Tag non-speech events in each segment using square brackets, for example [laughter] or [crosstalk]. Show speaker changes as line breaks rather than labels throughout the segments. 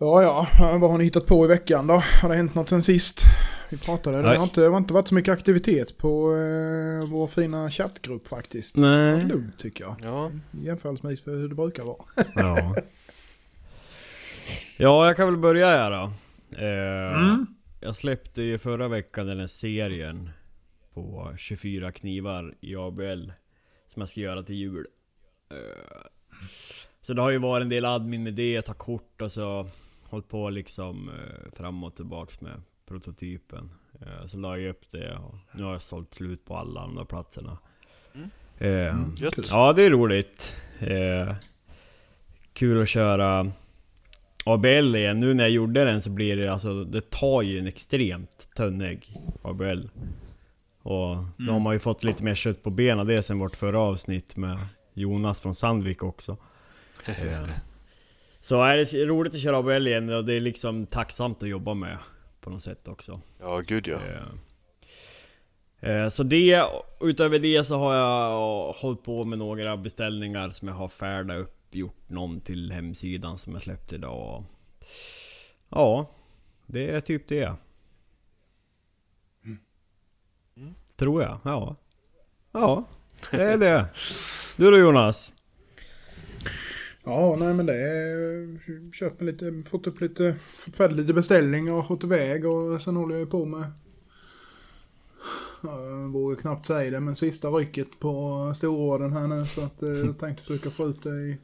Ja, ja. Vad har ni hittat på i veckan då? Har det hänt något sen sist? Vi pratade. Det har inte, det har inte varit så mycket aktivitet på eh, vår fina chattgrupp faktiskt.
Nej.
lugnt tycker jag.
Ja,
Jämförelsevis med hur det brukar vara.
Ja. ja, jag kan väl börja här då. Eh,
Mm.
Jag släppte ju förra veckan den här serien på 24 knivar i ABL som jag ska göra till jul. Eh, så det har ju varit en del admin med det, ta kort och så hållit på liksom eh, fram och tillbaks med prototypen. Eh, så la jag upp det och nu har jag sålt slut på alla de där platserna.
Mm.
Eh,
Mm.
Ja, det är roligt. Eh, kul att köra ABL igen. Nu när jag gjorde den så blir det alltså, det tar ju en extremt tunnig ABL. Och då har man ju fått lite mer kött på benen det sen vårt förra avsnitt med Jonas från Sandvik också. [laughs] Eh, Så är det roligt att köra ABL igen och det är liksom tacksamt att jobba med på något sätt också.
ja gud ja.
Eh, eh, Så det, utöver det så har jag hållit på med några beställningar som jag har färdat upp, gjort någon till hemsidan som jag släppte idag. Ja, det är typ det.
Mm.
Tror jag, ja. Ja, det är det. Du då Jonas?
Ja, nej men det är... Köpt mig lite, fått upp lite, fått färdigt lite beställningar och fått iväg och sen håller jag på med... Jag vågar knappt säga det, men sista rycket på stororden här nu så att eh, jag tänkte försöka få ut det i...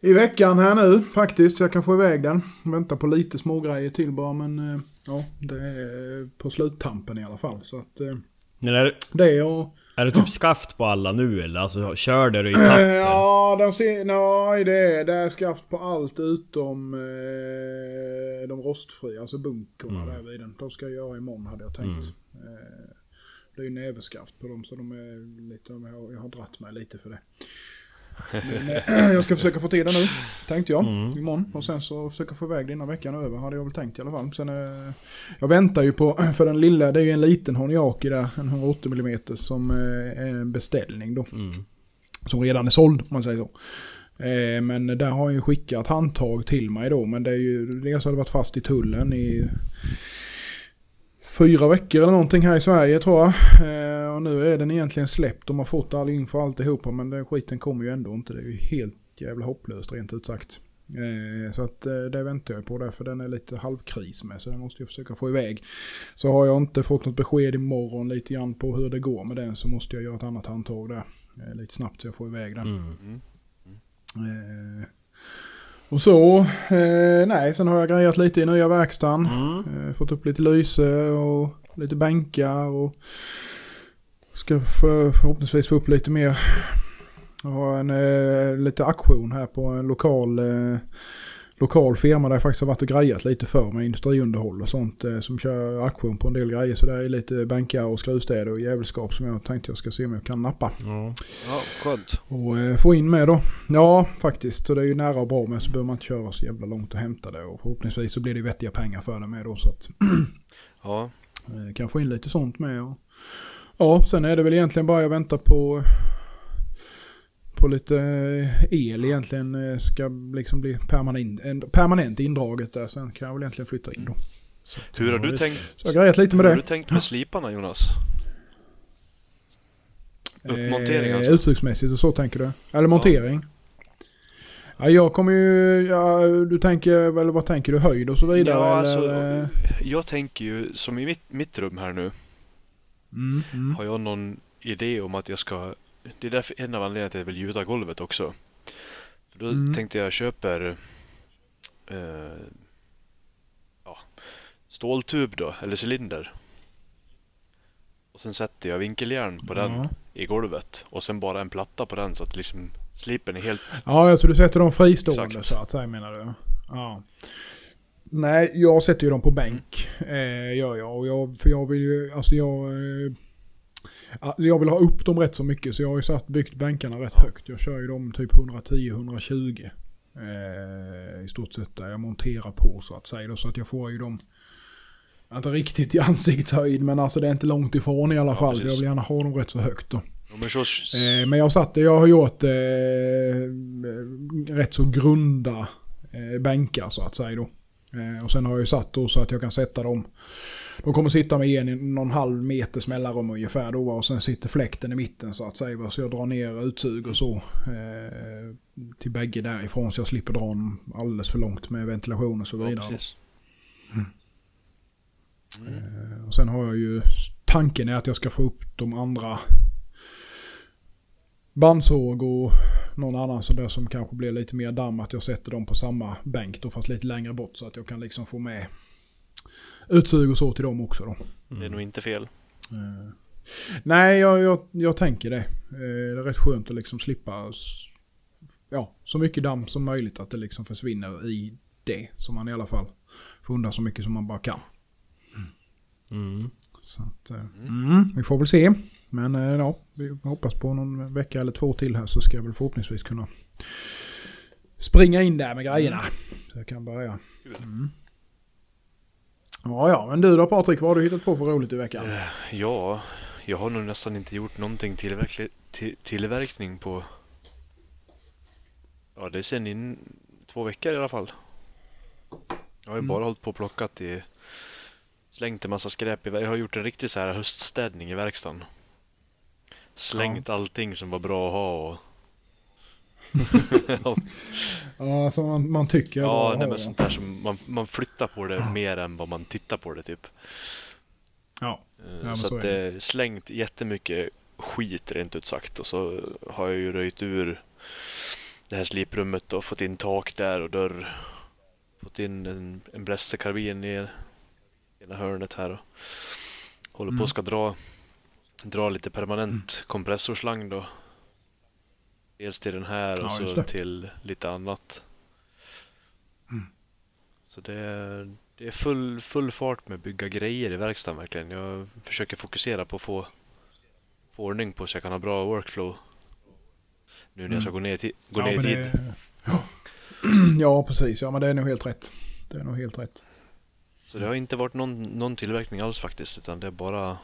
I veckan här nu faktiskt, så jag kan få iväg den. Väntar på lite smågrejer till bara men eh, ja, det är på sluttampen i alla fall. Så att eh,
Är det,
det och...
är det typ [gasps] skaft på alla nu eller? Alltså kör du i [clears throat] etapper?
Ja, de ser, nej, det är, det är skaft på allt utom eh, de rostfria, alltså bunkerna
Mm.
där vid den. De ska jag göra imorgon hade jag tänkt. Eh, det är ju näverskaft på dem så de är lite, jag har, jag har dratt mig lite för det. Men, eh, [clears throat] jag ska försöka få till det nu, tänkte jag,
Mm.
imorgon. Och sen så försöka få iväg det innan veckan är över, hade jag väl tänkt i alla fall. Sen, eh, jag väntar ju på, [clears throat] för den lilla, det är ju en liten Honiaki där, en 180 mm som eh, är en beställning då
Mm.
som redan är såld om man säger så. Eh, men där har jag ju skickat handtag till mig då. Men det är ju, dels har det varit fast i tullen i fyra veckor eller någonting här i Sverige tror jag. Eh, och nu är den egentligen släppt. De har fått all info alltihopa men den skiten kommer ju ändå inte. Det är ju helt jävla hopplöst rent ut sagt. Eh, så att eh, det väntar jag på därför den är lite halvkris med så den måste jag försöka få iväg. Så har jag inte fått något besked imorgon lite grann på hur det går med den så måste jag göra ett annat handtag där. Lite snabbt så jag får iväg den.
Mm.
Mm.
Och så, eh, nej, sen har jag grejat lite i nya verkstaden.
Mm.
Eh, fått upp lite lyse och lite bänkar och ska för, förhoppningsvis få upp lite mer. Jag har en eh, lite aktion här på en lokal, eh, lokal firma där jag faktiskt har varit och grejat lite för med industriunderhåll och sånt eh, som kör aktion på en del grejer. Så det är lite bänkar och skruvstäder och jävelskap som jag tänkte jag ska se om jag kan nappa.
Ja.
Ja, skönt.
Och eh, få in med då. Ja, faktiskt. Så det är ju nära och bra med så behöver man inte köra så jävla långt och hämta det. Och förhoppningsvis så blir det vettiga pengar för det med då. Så att [clears throat]
Ja,
eh, kan få in lite sånt med. Och, ja, sen är det väl egentligen bara jag väntar på på lite eh, el egentligen eh, ska liksom bli permanent, en- permanent indraget där. Sen kan jag väl egentligen flytta in då. Så, att,
hur har
Ja,
du tänkt?
så jag har grejat lite
Hur
med
har
det.
du tänkt med sliparna Jonas? Uppmontering alltså?
Eh, uttrycksmässigt och så tänker du? Eller montering? Ja, jag kommer ju, ja, du tänker väl vad tänker du, höjd och så vidare?
Ja,
eller?
alltså,
eh?
jag tänker ju som i mitt, mitt rum här nu.
Mm, mm.
Har jag någon idé om att jag ska... Det är därför en av anledningarna till att jag vill gjuta golvet också. För då
Mm.
tänkte jag köper... Eh, ja, ståltub då, eller cylinder. Och sen sätter jag vinkeljärn på den
Ja.
i golvet. Och sen bara en platta på den så att liksom slipen är helt...
Ja, alltså du sätter dem fristående
Exakt.
så att säga menar du? Ja. Nej, jag sätter ju dem på bänk. Eh, gör jag. Och jag. För jag vill ju, alltså jag... Eh, jag vill ha upp dem rätt så mycket så jag har ju satt, byggt bänkarna rätt högt. Jag kör ju dem typ 110-120. Eh, I stort sett där jag monterar på så att säga. Då, så att jag får ju dem... Inte riktigt i ansiktshöjd men alltså det är inte långt ifrån i alla
Ja,
fall.
Precis.
jag vill gärna ha dem rätt så högt då.
Ja, men så,
Eh, men jag satt jag har gjort eh, rätt så grunda eh, bänkar så att säga då. Eh, och sen har jag ju satt då så att jag kan sätta dem. De kommer sitta med en någon halv meters mellanrum ungefär då och sen sitter fläkten i mitten så att säga. Så jag drar ner utsug och så eh, till bägge därifrån så jag slipper dra dem alldeles för långt med ventilation och så
Ja,
vidare.
precis.
Eh, och sen har jag ju tanken är att jag ska få upp de andra bandsåg och någon annan så där som kanske blir lite mer damm att jag sätter dem på samma bänk då fast lite längre bort så att jag kan liksom få med utsug och så till dem också då.
Det är nog inte fel.
Eh, nej, jag, jag, jag tänker det. Eh, det är rätt skönt att liksom slippa ja, så mycket damm som möjligt att det liksom försvinner i det. Så man i alla fall får undan så mycket som man bara kan.
Mm.
Så att, eh, mm, vi får väl se. Men ja, vi hoppas på någon vecka eller två till här så ska jag väl förhoppningsvis kunna springa in där med grejerna. Så jag kan börja. Mm. Ja, ja, men du då Patrik, vad har du hittat på för roligt i veckan?
Eh, Ja, jag har nog nästan inte gjort någonting tillverkli- till, tillverkning på... Ja, det är sen in två veckor i alla fall. Jag har ju
Mm.
bara hållit på och plockat i... Slängt en massa skräp i Jag har gjort en riktig så här höststädning i verkstaden. Slängt allting som var bra att ha och... [laughs]
Ja, som man, man tycker.
ja, nej,
ja.
men sånt där som man, man flyttar på det mer än vad man tittar på det typ.
Ja,
Eh,
men
så
så
att det är slängt jättemycket skit rent ut sagt och så har jag ju röjt ur det här sliprummet och fått in tak där och dörr. Fått in en, en brästekarbin i ena hörnet här och håller på
Mm.
och ska dra, dra lite permanent kompressorslang då. Dels till den här och
Ja,
så till lite annat.
Mm.
Så det är, det är full, full fart med bygga grejer i verkstaden verkligen. Jag försöker fokusera på att få, få ordning på så jag kan ha bra workflow. Nu när jag ska
Mm.
gå ner, ti- gå
ja,
ner i tid.
det- [clears throat] Ja. ja, precis. Ja, men det är nog helt rätt. Det är nog helt rätt.
Så det har inte varit någon, någon tillverkning alls faktiskt. Utan det är bara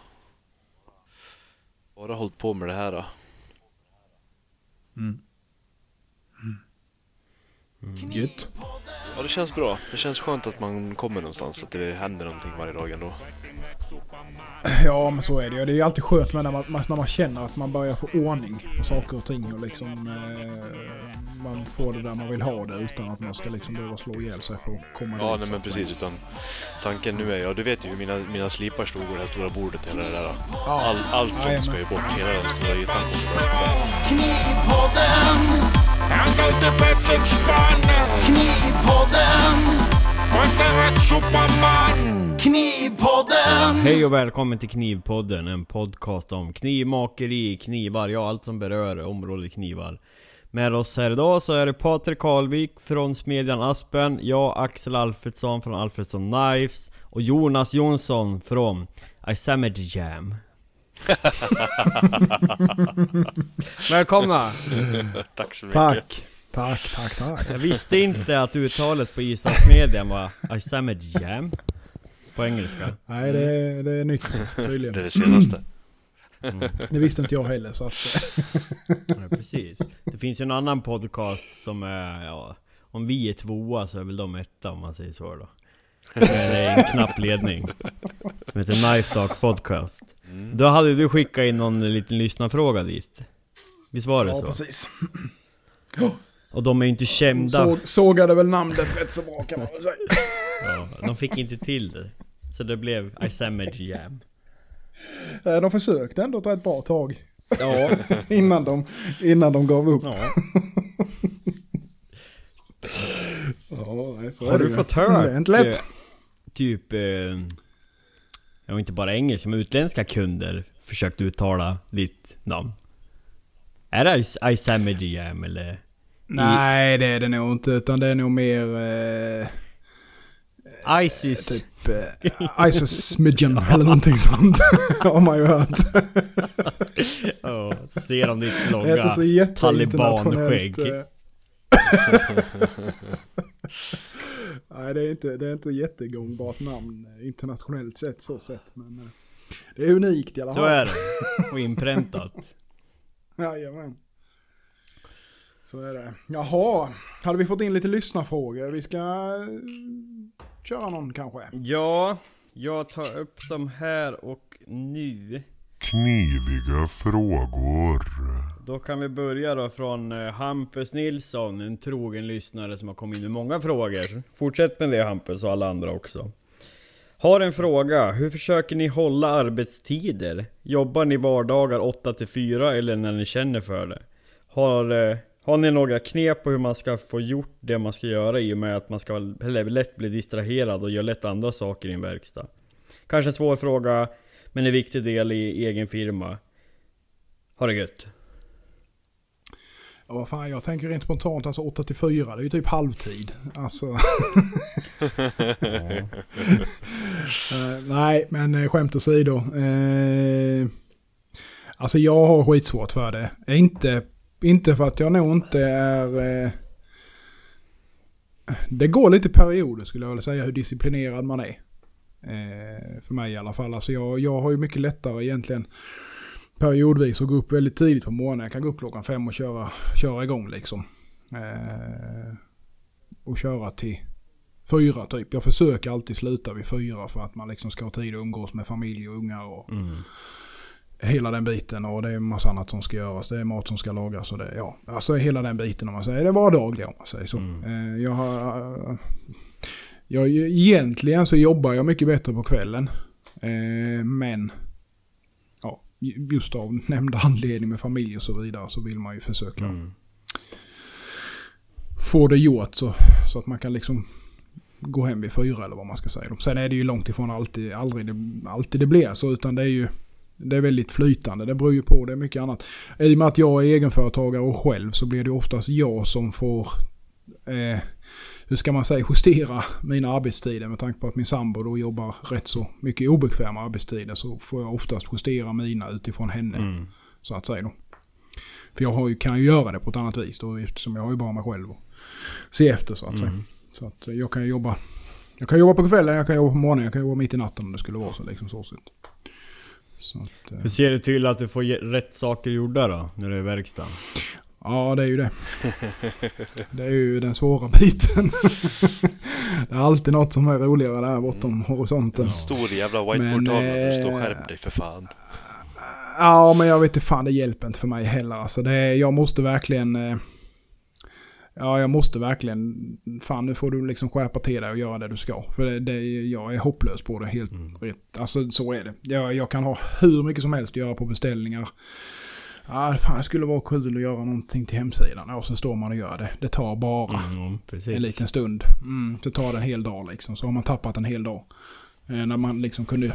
bara hållit på med det här. Då.
Mm. Gött.
Ja, det känns bra. Det känns skönt att man kommer någonstans. Att det händer någonting varje dag ändå.
Ja, men så är det ju. Det är ju alltid skönt med när man, när man känner att man börjar få ordning på saker och ting och liksom eh, man får det där man vill ha det utan att man ska liksom behöva slå ihjäl sig för att komma
Ja,
dit.
nej,
så
men precis. Utan tanken nu är, ja du vet ju hur mina, mina slipar stod och det här stora bordet och hela det där.
Ja.
All, allt sånt ska ju bort. Hela den stora ytan kommer bort.
Knivpodden,
Han inte bättre spannen.
Knivpodden,
rätt superman.
Knivpodden.
Hej och välkommen till Knivpodden, en podcast om knivmakeri, knivar, ja allt som berör området knivar. Med oss här idag så är det Patrik Karlvik från Smedjan Aspen, jag Axel Alfredsson från Alfredsson Knives och Jonas Jonsson från Isamage Jam. [laughs] Välkomna! [laughs]
Tack så mycket.
Tack. Tack, tack, tack.
Jag visste inte att uttalet på Isasmedjan var Isamage Jam på engelska.
Nej, det är, det är nytt
Det är
tydligen.
det senaste.
Mm.
Det visste inte jag heller så att... [laughs]
Ja, precis. Det finns ju en annan podcast som är, ja, om vi är tvåa så är väl de etta om man säger så då. Det är en knapp ledning. Som heter Knife Talk Podcast.
Mm.
Då hade du skickat in någon liten lyssnarfråga dit. Visst var det
Ja,
så?
precis.
Och de är ju inte kända.
Såg, sågade väl namnet rätt så bra kan man väl säga.
Ja, de fick inte till det. Så det blev Isamage Jam.
Eh, De försökte ändå ett rätt bra tag.
Ja. [laughs]
Innan de, innan de gav upp.
ja. [laughs]
Ja, så
Har du fått hört?
Det är inte lätt.
Eh, Typ... Eh, ja, inte bara engelska, men utländska kunder försökt uttala ditt namn. Är det Is- Isamage Jam eller?
Nej, det är det nog inte. Utan det är nog mer... Eh,
Isis?
typ eh, Isis Smidgen eller någonting sånt. [laughs] har man ju hört. [laughs]
Så ser de ditt långa talibanskägg. [laughs]
Nej, det är inte, det är inte jättegångbart namn eh, internationellt sett så sett. Men eh, det är unikt i alla
Så
fall.
är det. Och inpräntat. [laughs]
Jajamän. Så är det. Jaha, hade vi fått in lite lyssnarfrågor? Vi ska eh, köra någon kanske?
Ja, jag tar upp dem här och nu.
Kniviga frågor.
Då kan vi börja då från eh, Hampus Nilsson, en trogen lyssnare som har kommit in med många frågor. Fortsätt med det Hampus och alla andra också. Har en fråga, hur försöker ni hålla arbetstider? Jobbar ni vardagar 8 till 4 eller när ni känner för det? Har, eh, har ni några knep på hur man ska få gjort det man ska göra i och med att man ska lätt bli distraherad och gör lätt andra saker i en verkstad? Kanske en svår fråga, men en viktig del i egen firma. Ha det gött!
Ja, vad fan, jag tänker rent spontant, alltså 8 till 4, det är ju typ halvtid. Alltså. [laughs] [laughs] Eh, nej, men eh, skämt åsido. Uh, alltså jag har skitsvårt för det. Inte, inte för att jag nog inte är... Uh, det går lite perioder skulle jag vilja säga hur disciplinerad man är. Uh, för mig i alla fall. Alltså jag, jag har ju mycket lättare egentligen periodvis att gå upp väldigt tidigt på morgonen. Jag kan gå upp klockan fem och köra, köra igång liksom. Eh, och köra till fyra typ. Jag försöker alltid sluta vid fyra för att man liksom ska ha tid att umgås med familj och ungar och
Mm.
hela den biten. Och det är en massa annat som ska göras. Det är mat som ska lagas och det, ja. Alltså hela den biten om man säger. Det är vardagliga om man säger så.
Mm.
Eh, jag har... Jag, egentligen så jobbar jag mycket bättre på kvällen. Eh, men ja, just av nämnda anledning med familj och så vidare så vill man ju försöka
Mm.
få det gjort så, så att man kan liksom gå hem vid fyra eller vad man ska säga. Sen är det ju långt ifrån alltid, aldrig det, alltid det blir så utan det är ju det är väldigt flytande. Det beror ju på, det är mycket annat. I och med att jag är egenföretagare och själv så blir det oftast jag som får eh, hur ska man säga, justera mina arbetstider med tanke på att min sambo då jobbar rätt så mycket obekväma arbetstider så får jag oftast justera mina utifrån henne.
Mm.
Så att säga då. För jag har ju, kan ju göra det på ett annat vis då eftersom jag har ju bara mig själv att se efter så att säga.
Mm.
Så att jag kan jobba jag kan jobba på kvällen, jag kan jobba på morgonen, jag kan jobba mitt i natten om det skulle vara så. Liksom så sett. Så att, eh,
Hur ser du till att du får rätt saker gjorda då, när du är i verkstaden?
Ja, det är ju det. [laughs] Det är ju den svåra [laughs] biten. [laughs] det är alltid något som är roligare där bortom horisonten.
En stor jävla whiteboard-tavla där det står
eh,
skärp dig för fan.
Ja, men jag vet inte fan, det hjälper inte för mig heller. Alltså det, är- jag måste verkligen... eh, Ja, jag måste verkligen... Fan, nu får du liksom skärpa till dig och göra det du ska. För det, det, jag är hopplös på det helt
Mm.
rätt. Alltså så är det. Jag, jag kan ha hur mycket som helst att göra på beställningar. Ja, fan det skulle vara kul att göra någonting till hemsidan. Och så står man och gör det. Det tar bara
Mm,
en liten stund. Mm, så tar det en hel dag liksom. Så har man tappat en hel dag. Eh, när man liksom kunde...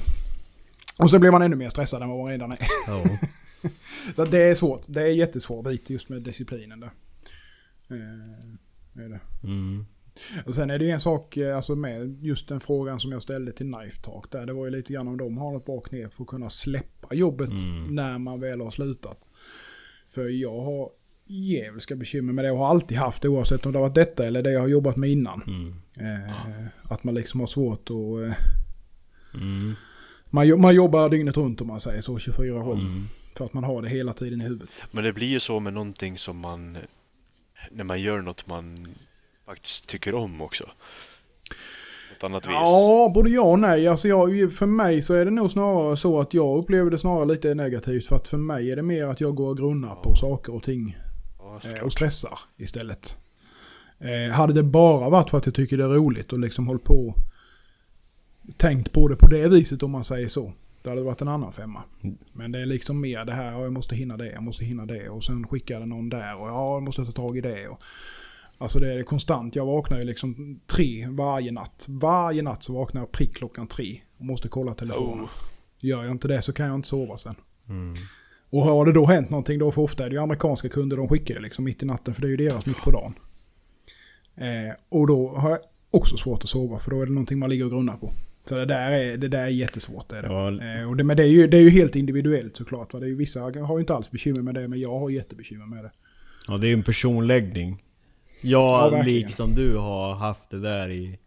Och så blir man ännu mer stressad än vad man redan är.
Ja. [laughs]
Så det är svårt. Det är jättesvår bit just med disciplinen där. Eh, är det.
Mm.
Och sen är det ju en sak eh, alltså med just den frågan som jag ställde till Knife Talk där. Det var ju lite grann om de har något bra knep för att kunna släppa jobbet
Mm.
när man väl har slutat. För jag har djävulska bekymmer med det och har alltid haft det oavsett om det har varit detta eller det jag har jobbat med innan.
Mm.
Eh, att man liksom har svårt att... Eh,
Mm.
man, man jobbar dygnet runt om man säger så, 24-7.
Mm.
För att man har det hela tiden i huvudet.
Men det blir ju så med någonting som man... När man gör något man faktiskt tycker om också. På ett annat vis.
Ja, både ja och nej. Alltså jag, för mig så är det nog snarare så att jag upplever det snarare lite negativt. För att för mig är det mer att jag går och grunnar på saker och ting.
Ja,
eh. Och stressar istället. Eh, hade det bara varit för att jag tycker det är roligt och liksom hållit på tänkt på det på det viset om man säger så. Det hade varit en annan femma.
Mm.
Men det är liksom mer det här, ja, jag måste hinna det, jag måste hinna det. Och sen skickar det någon där och ja, jag måste ta tag i det. Och, alltså det är konstant. Jag vaknar ju liksom tre varje natt. Varje natt så vaknar jag prick klockan tre och måste kolla telefonen.
Oh.
Gör jag inte det så kan jag inte sova sen.
Mm.
Och har det då hänt någonting då, för ofta är det ju amerikanska kunder, de skickar liksom mitt i natten för det är ju deras mitt på dagen. Eh, och då har jag också svårt att sova för då är det någonting man ligger och grunnar på. Så det där är, det där är jättesvårt. Är det.
Ja.
Eh, och det, men det är, ju, det är ju helt individuellt såklart. Va? Det är ju, vissa har ju inte alls bekymmer med det men jag har jättebekymmer med det.
Ja, det är ju en personläggning.
Ja,
Jag,
verkligen.
liksom du har haft det där i...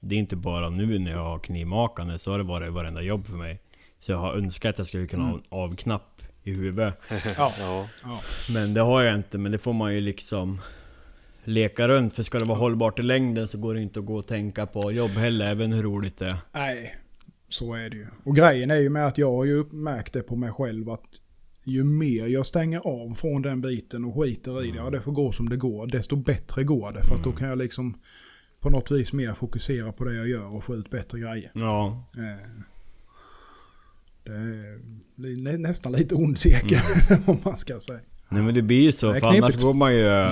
Det är inte bara nu när jag har knivmakande, så har det varit i varenda jobb för mig. Så jag har önskat att jag skulle kunna ha
Mm.
en avknapp i huvudet. [laughs]
Ja.
Ja.
ja.
Men det har jag inte, men det får man ju liksom leka runt. För ska det vara hållbart i längden så går det inte att gå och tänka på jobb heller, även hur roligt det är.
Nej, så är det ju. Och grejen är ju med att jag har ju märkt det på mig själv att ju mer jag stänger av från den biten och skiter i det, ja det får gå som det går, desto bättre går det. För att då kan jag liksom på något vis mer fokusera på det jag gör och få ut bättre grejer.
Ja,
Eh, Det är nä- nästan lite ond cirkel [laughs] om man ska säga.
nej men det blir ju så. För annars går man ju...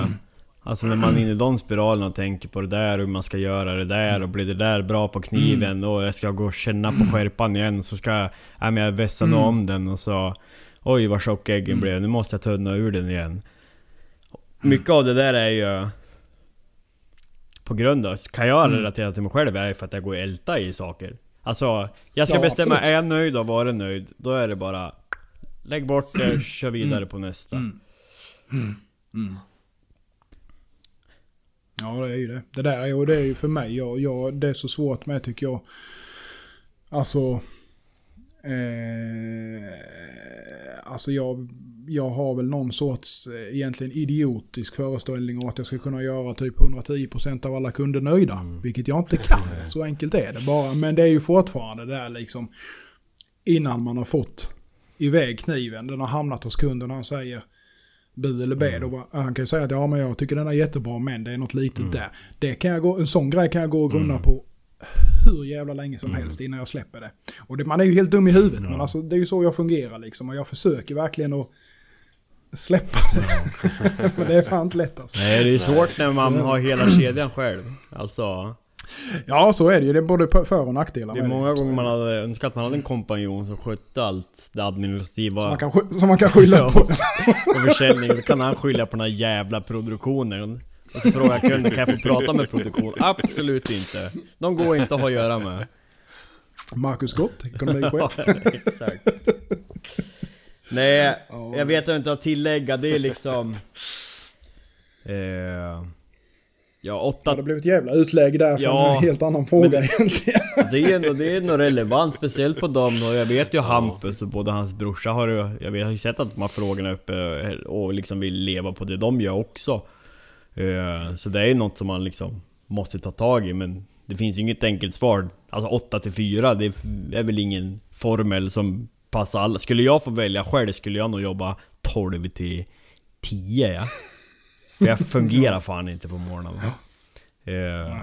Alltså när man är inne i de spiralerna och tänker på det där och hur man ska göra det där och blir det där bra på kniven och jag ska gå och känna på skärpan igen så ska jag... Nej men jag vässar nog om den och så... Oj vad tjock äggen blev, nu måste jag tunna ur den igen. Mycket av det där är ju... På grund av, kan jag relatera till mig själv är för att jag går och ältar i saker. Alltså, jag ska
Ja,
bestämma,
absolut.
är jag nöjd och vara nöjd, då är det bara... Lägg bort det, kör vidare på nästa.
Ja det är ju det. Det där är ju, det är ju för mig, jag, jag, det är så svårt med tycker jag. Alltså... Eh, alltså jag, jag har väl någon sorts eh, egentligen idiotisk föreställning om att jag ska kunna göra typ 110% av alla kunder nöjda. Vilket jag inte kan. Så enkelt är det bara. Men det är ju fortfarande där liksom innan man har fått iväg kniven. Den har hamnat hos kunden och han säger bu eller b. Då bara, han kan ju säga att ja men jag tycker den är jättebra men det är något litet där. Det kan jag gå, en sån grej kan jag gå och grunna på hur jävla länge som helst innan jag släpper det. Och det, man är ju helt dum i huvudet men alltså det är ju så jag fungerar liksom. Och jag försöker verkligen att släppa det. [laughs] men det är fan inte lätt alltså.
Nej, det är svårt när man har hela kedjan själv. Alltså,
Ja så är det ju. Det är både för och nackdelar.
det är många
Så
gånger man
det.
hade önskat att man hade en kompanjon som skötte allt det administrativa.
Som man kan, som man kan skylla
Ja.
på. [laughs]
och försäljning, då kan han skylla på den här jävla produktionen. Och så frågar kunden, kan jag få prata med produktion? Absolut inte. De går inte att ha att göra med.
Marcus Scott, ekonomichef. [laughs]
Exakt. Nej, jag vet inte att tillägga, det är liksom... Eh, ja, åtta...
det blev ett jävla utlägg där för
Ja,
en helt annan fråga
men-
egentligen.
Det är nog, det är nog relevant, speciellt på dem och jag vet ju Hampus och både hans brorsa har. Jag vet, har ju sett att de har frågorna uppe och liksom vill leva på det de gör också. Eh, Så det är ju något som man liksom måste ta tag i men det finns ju inget enkelt svar. Alltså 8 till 4, det är väl ingen formel som passar alla. Skulle jag få välja själv skulle jag nog jobba 12 till 10 ja. För jag fungerar fan inte på morgonen. Eh,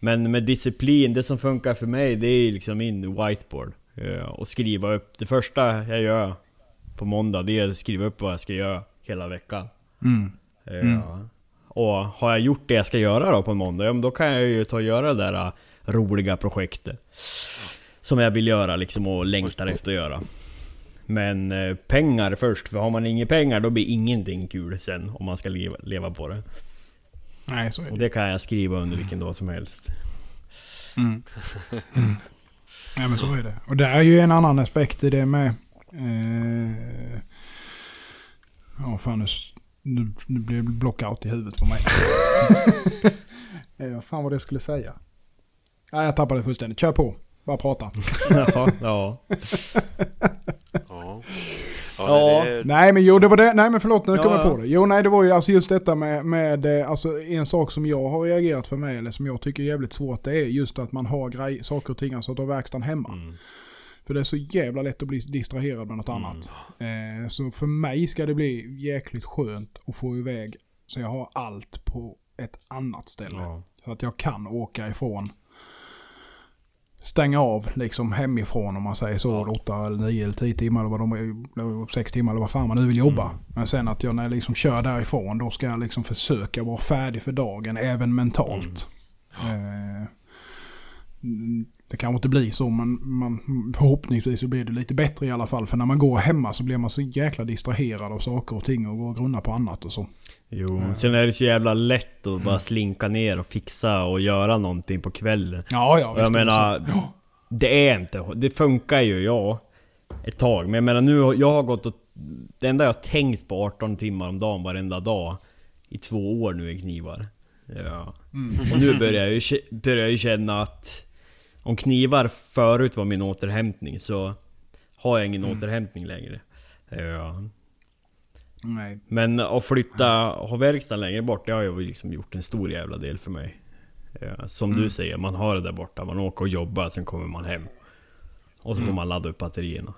men med disciplin, det som funkar för mig det är liksom min whiteboard. Eh, Och skriva upp, det första jag gör på måndag det är att skriva upp vad jag ska göra hela veckan. Eh, Och har jag gjort det jag ska göra då på en måndag, ja, men då kan jag ju ta och göra det där eh, roliga projektet. Som jag vill göra liksom och längtar efter att göra. Men eh, pengar först, för har man inga pengar då blir ingenting kul sen om man ska leva, leva på det.
Nej, så är
Och
det.
det kan jag skriva under vilken dag som helst.
Ja, men så är det. Och det är ju en annan aspekt i det med... Eh, ja, fan nu, nu, nu blir det blockout i huvudet på mig. [laughs] eh, vad fan var det jag skulle säga? Nej, jag tappade det fullständigt. Kör på. Bara prata. [laughs]
ja, ja.
Ja.
Ja.
Är,
Nej men jo det var det. Nej men förlåt nu
Ja,
kom jag
ja.
på det. Jo nej det var ju alltså just detta med, med eh, alltså en sak som jag har reagerat för mig eller som jag tycker är jävligt svårt det är just att man har grej, saker och ting, alltså att ha verkstaden hemma.
Mm.
För det är så jävla lätt att bli distraherad med något annat. Eh, så för mig ska det bli jäkligt skönt att få iväg så jag har allt på ett annat ställe.
Ja.
Så att jag kan åka ifrån. Stänga av liksom hemifrån om man säger så. Åtta eller nio eller tio timmar eller vad de är. Sex timmar eller vad fan man nu vill jobba. Men sen att jag när jag liksom kör därifrån då ska jag liksom försöka vara färdig för dagen även mentalt. Eh, mm, det kanske inte blir så men man, förhoppningsvis så blir det lite bättre i alla fall. För när man går hemma så blir man så jäkla distraherad av saker och ting och går och grunnar på annat och så.
Jo, sen är det så jävla lätt att bara slinka ner och fixa och göra någonting på kvällen.
Ja, ja.
Och jag
visst är det
menar, är inte... Det funkar ju, ja. Ett tag. Men jag menar nu, har- jag har gått och... Det enda jag har tänkt på 18 timmar om dagen varenda dag. I två år nu i knivar. Ja. Och nu börjar jag, ju, börjar jag ju känna att... Om knivar förut var min återhämtning så... Har jag ingen återhämtning längre. Ja.
Nej.
Men att flytta, ha verkstaden längre bort, det har ju liksom gjort en stor jävla del för mig. Ja, som
Mm.
du säger, man har det där borta, man åker och jobbar, sen kommer man hem. Och så får man ladda upp batterierna.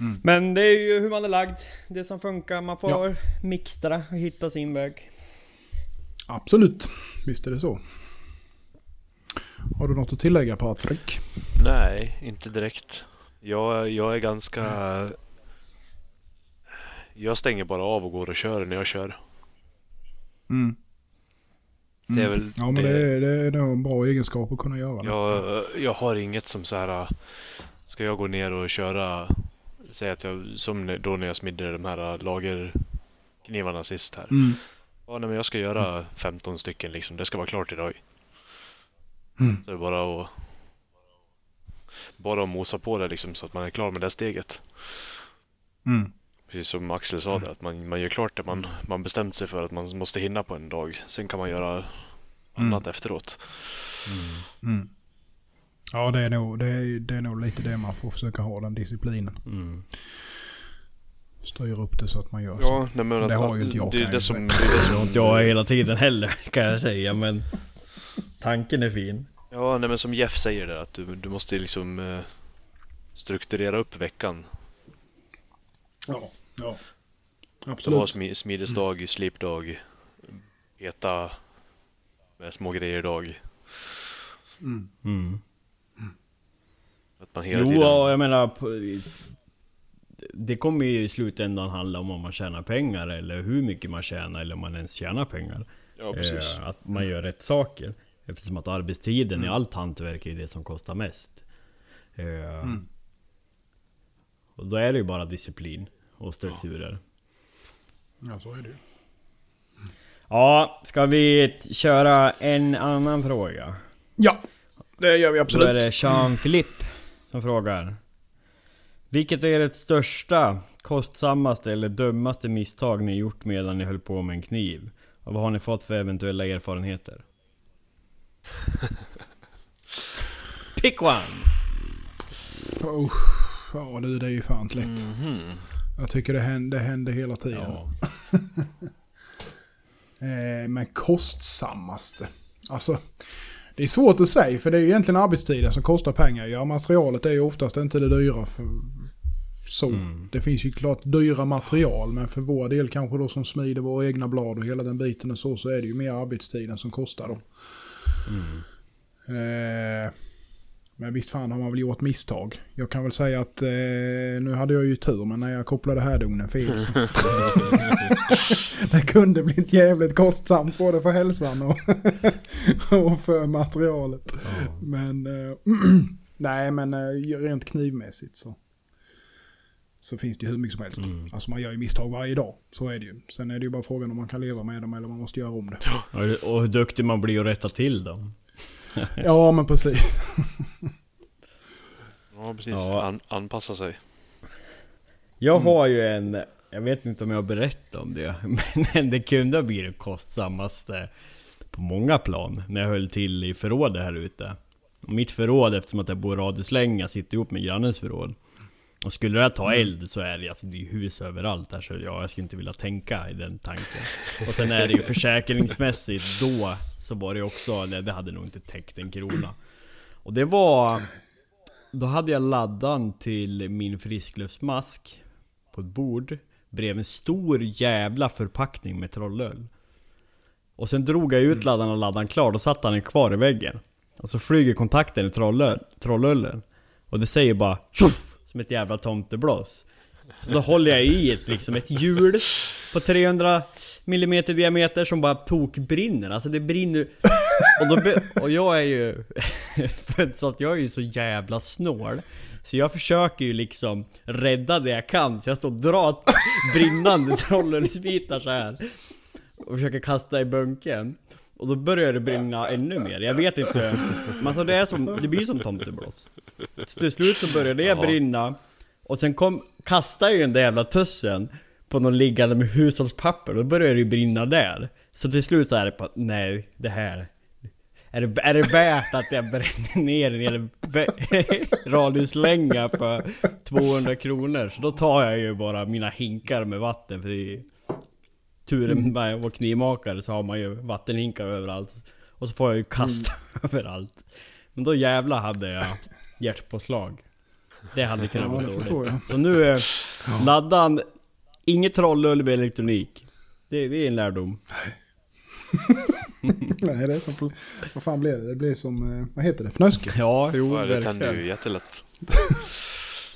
Mm.
Men det är ju hur man är lagd, det som funkar, man får
Ja.
mixtra och hitta sin väg.
Absolut, visst är det så. Har du något att tillägga Patrik?
Nej, inte direkt. Jag, jag är ganska... Jag stänger bara av och går och kör när jag kör.
Mm.
Det är väl
Ja men det, är, det är nog en bra egenskap att kunna göra det.
Jag, jag har inget som så här. Ska jag gå ner och köra, säg att jag, som då när jag smidde de här lagerknivarna sist här.
Mm.
Ja, nej, men jag ska göra 15 stycken liksom. Det ska vara klart idag.
Mm.
Så det är bara att bara att mosa på det liksom så att man är klar med det steget.
Mm.
Precis som Axel sa där, att man, man gör klart det man, man bestämt sig för att man måste hinna på en dag. Sen kan man göra annat efteråt.
Mm. Ja det är, nog, det, är, det är nog lite det man får försöka ha den disciplinen.
Mm.
Styra upp det så att man gör så.
Ja, nej, men
Det
att-
har ju inte jag,
Det är det
jag
som, det är det
Det
som
jag hela tiden heller, kan jag säga, men... Tanken är fin.
Ja, nej, men som Jeff säger där att du, du måste liksom eh, strukturera upp veckan.
Ja, ja.
Så ha
Absolut.
smi, smidesdag, slipdag, äta med små grejer dag.
Mm.
Mm.
Att man hela
Jo,
tiden...
och jag menar... Det kommer ju i slutändan handla om om man tjänar pengar eller hur mycket man tjänar eller om man ens tjänar pengar.
Ja, precis.
Eh, att man gör rätt saker. Eftersom att arbetstiden i allt hantverk är det som kostar mest. Eh, Och då är det ju bara disciplin och strukturer.
Ja så är det ju.
Ja, ska vi köra en annan fråga?
Ja, det gör vi
Då
absolut.
är det Jean-Philippe som frågar. Vilket är ert största, kostsammaste eller dummaste misstag ni gjort medan ni höll på med en kniv? Och vad har ni fått för eventuella erfarenheter? [laughs] Pick one!
Oh, ja du, det är ju fan lätt.
Mhm.
Jag tycker det händer, det händer hela tiden.
Ja. [laughs]
Eh, men kostsammaste. Alltså, det är svårt att säga för det är ju egentligen arbetstiden som kostar pengar. Ja, materialet är ju oftast inte det dyra. För, så.
Mm.
Det finns ju klart dyra material men för vår del kanske då som smider våra egna blad och hela den biten och så så är det ju mer arbetstiden som kostar då. Eh, men visst fan har man väl gjort misstag. Jag kan väl säga att eh, nu hade jag ju tur men när jag kopplade härdugnen fel så [laughs] det kunde blivit jävligt kostsamt både för hälsan och, [laughs] och för materialet. Men eh, [clears throat] nej men eh, rent knivmässigt så. Så finns det ju hur mycket som helst. Alltså man gör ju misstag varje dag. Så är det ju. Sen är det ju bara frågan om man kan leva med dem eller om man måste göra om det.
Och- Och hur duktig man blir att rätta till dem. [laughs]
Ja men precis.
Ja, precis.
Ja.
An, anpassa sig.
Jag har ju en, jag vet inte om jag har berättat om det, [laughs] men det kunde bli det kostsammaste på många plan när jag höll till i förrådet här ute. Och mitt förråd, eftersom att jag bor radhuslänga, sitter ihop med grannens förråd. Och skulle det här ta eld så är det, alltså, det är hus överallt där så ja, jag skulle inte vilja tänka i den tanken. Och sen är det ju försäkringsmässigt, då så var det också, det, det hade nog inte täckt en krona. Och det var då hade jag laddan till min friskluftsmask på ett bord bredvid en stor jävla förpackning med trollöl. Och sen drog jag ut laddan och laddan klar, då satt han kvar i väggen. Och så flyger kontakten i trollöl, trollölen. Och det säger bara tjoff! Som ett jävla tomteblås. Så då håller jag i ett, liksom ett hjul på 300 mm diameter som bara tokbrinner. Alltså det brinner och, då be, och jag är ju [laughs] född så att jag är ju så jävla snål. Så jag försöker ju liksom rädda det jag kan. Så jag står och drar brinnande trollölsbitar så här Och försöker kasta i bunken. Och då börjar det brinna ännu mer. Jag vet inte. Men alltså det är som, det blir som tomteblås. Till slut så börjar det
Jaha.
brinna. Och sen kom, kastade jag ju den där jävla tussen på någon liggande med hushållspapper. Då börjar det ju brinna där. Så till slut så är det på, nej det här är det, är det värt att jag bränner ner en hel [laughs] radhuslänga för 200 kronor? Så då tar jag ju bara mina hinkar med vatten för det Turen med att vara knivmakare så har man ju vattenhinkar överallt. Och så får jag ju kasta [laughs] överallt. Men då jävla hade jag hjärtpåslag. Det hade kunnat
Ja,
vara
det
dåligt. Så nu är laddan Inget trollulv elektronik. Det, det är en lärdom. [laughs]
Nej, det är som, vad fan blir det? Det blir som, eh, vad heter det? Fnöske?
Ja, jo
Ja, det tänder ju jättelätt. [laughs]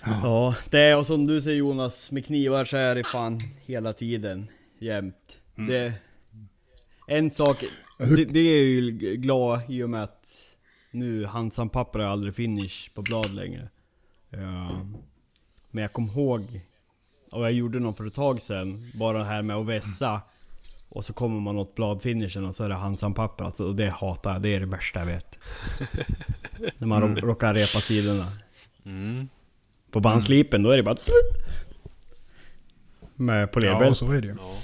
Ja, det är och som du säger Jonas Med knivar så är det fan hela tiden Jämt. Det En sak det, det är ju glad i och med att Nu Hansan papper är aldrig finish på blad längre. Ja. Men jag kom ihåg Och jag gjorde något för ett tag sedan Bara det här med att vässa. Och så kommer man åt bladfinishen och så är det Hansan papper. Alltså, och det hatar jag, det är det värsta jag vet. När man mm. råkar repa sidorna.
Mm.
på bandslipen, då är det bara... Med
Ja,
polerbälte.
så är det ju.
Ja.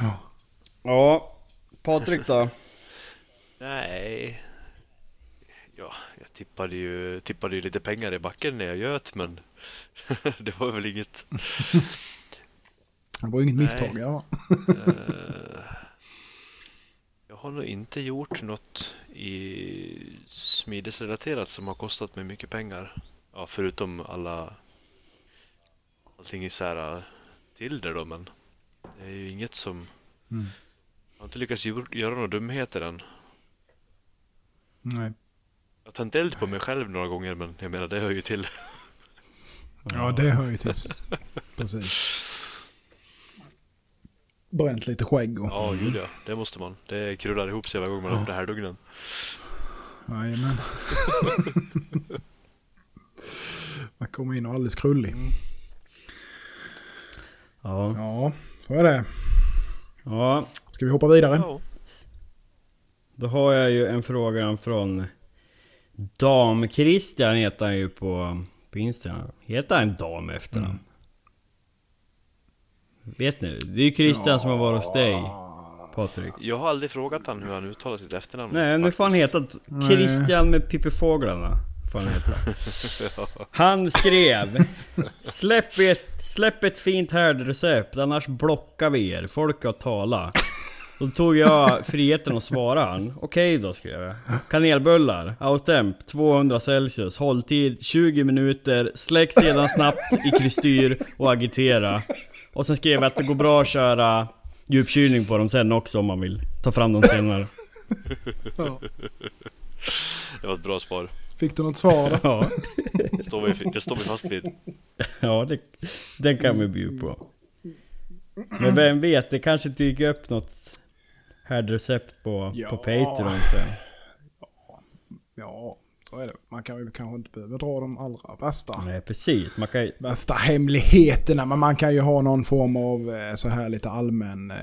Ja.
Ja, Patrik då?
Nej. Ja, jag tippade ju, tippade ju lite pengar i backen när jag göt men [laughs] det var väl inget.
Det var ju inget
Nej.
misstag. Ja.
Eh, jag har nog inte gjort något i smidesrelaterat som har kostat mig mycket pengar. Ja, förutom alla allting isär till det då, men det är ju inget som...
Mm.
Jag har inte lyckats göra några dumheter än.
Nej.
Jag har tänt eld på mig själv några gånger, men jag menar det hör ju till.
Ja, det hör ju till. Precis. Bränt lite skägg och...
Ja, gud ja. Det måste man. Det krullar ihop sig varje gång man öppnar härdugnen.
Jajamän. [laughs] Man kommer in och alldeles krullig.
Ja.
Ja, så är det.
ja,
Ska vi hoppa vidare?
Ja.
då har jag ju en fråga från Dam-Christian heter han ju på, på Instagram. Heter han Dam efter
Mm.
Vet ni? Det är ju Christian som har varit hos dig, Patrik.
Jag har aldrig frågat han hur han uttalar sitt efternamn.
Nej, nu får han heta Christian med Pippifåglarna. Får han heta. [laughs] Han skrev Släpp ett, släpp ett fint härdrecept, annars blockar vi er. Folk har tala. Då tog jag friheten att svara han. Okej då skrev jag. Kanelbullar, outtemp, 200 celsius, hålltid 20 minuter, släck sedan snabbt i kristyr och agitera. Och sen skrev jag att det går bra att köra djupkylning på dem sen också om man vill ta fram dem senare.
Ja.
Det var ett bra svar.
Fick du något svar? [laughs]
Ja,
Det står vi, det står vi fast vid. [laughs]
ja det, den kan vi bjuda på. Men vem vet, det kanske dyker upp något härdrecept på,
Ja.
på Patreon sen.
Ja, så är det. Man kan ju kanske inte behöva dra de allra bästa.
Nej precis, man kan ju...
Bästa hemligheterna. Men man kan ju ha någon form av eh, så här lite allmän eh,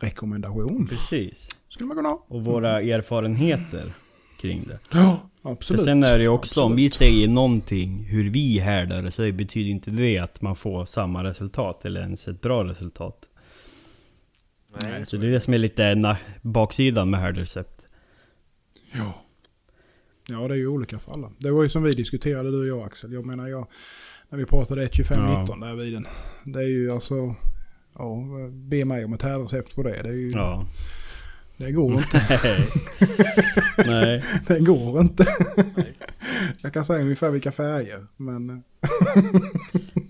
rekommendation.
Precis.
Skulle man kunna ha.
Och våra erfarenheter kring det.
Ja,
För
absolut.
sen är det ju också, om vi
Absolut.
säger någonting hur vi härdar det, så betyder inte det att man får samma resultat eller ens ett bra resultat.
Nej.
Så det är det som är lite baksidan med härdrecept.
Ja. Ja, det är ju olika för alla. Det var ju som vi diskuterade du och jag Axel. Jag menar jag, när vi pratade 1.25.19 där vid den. Det är ju alltså, ja, be mig om ett härdrecept på det. Det, är ju,
Ja. [laughs] [laughs]
det går inte.
Nej. Nej.
Det går inte. jag kan säga ungefär vilka färger. Men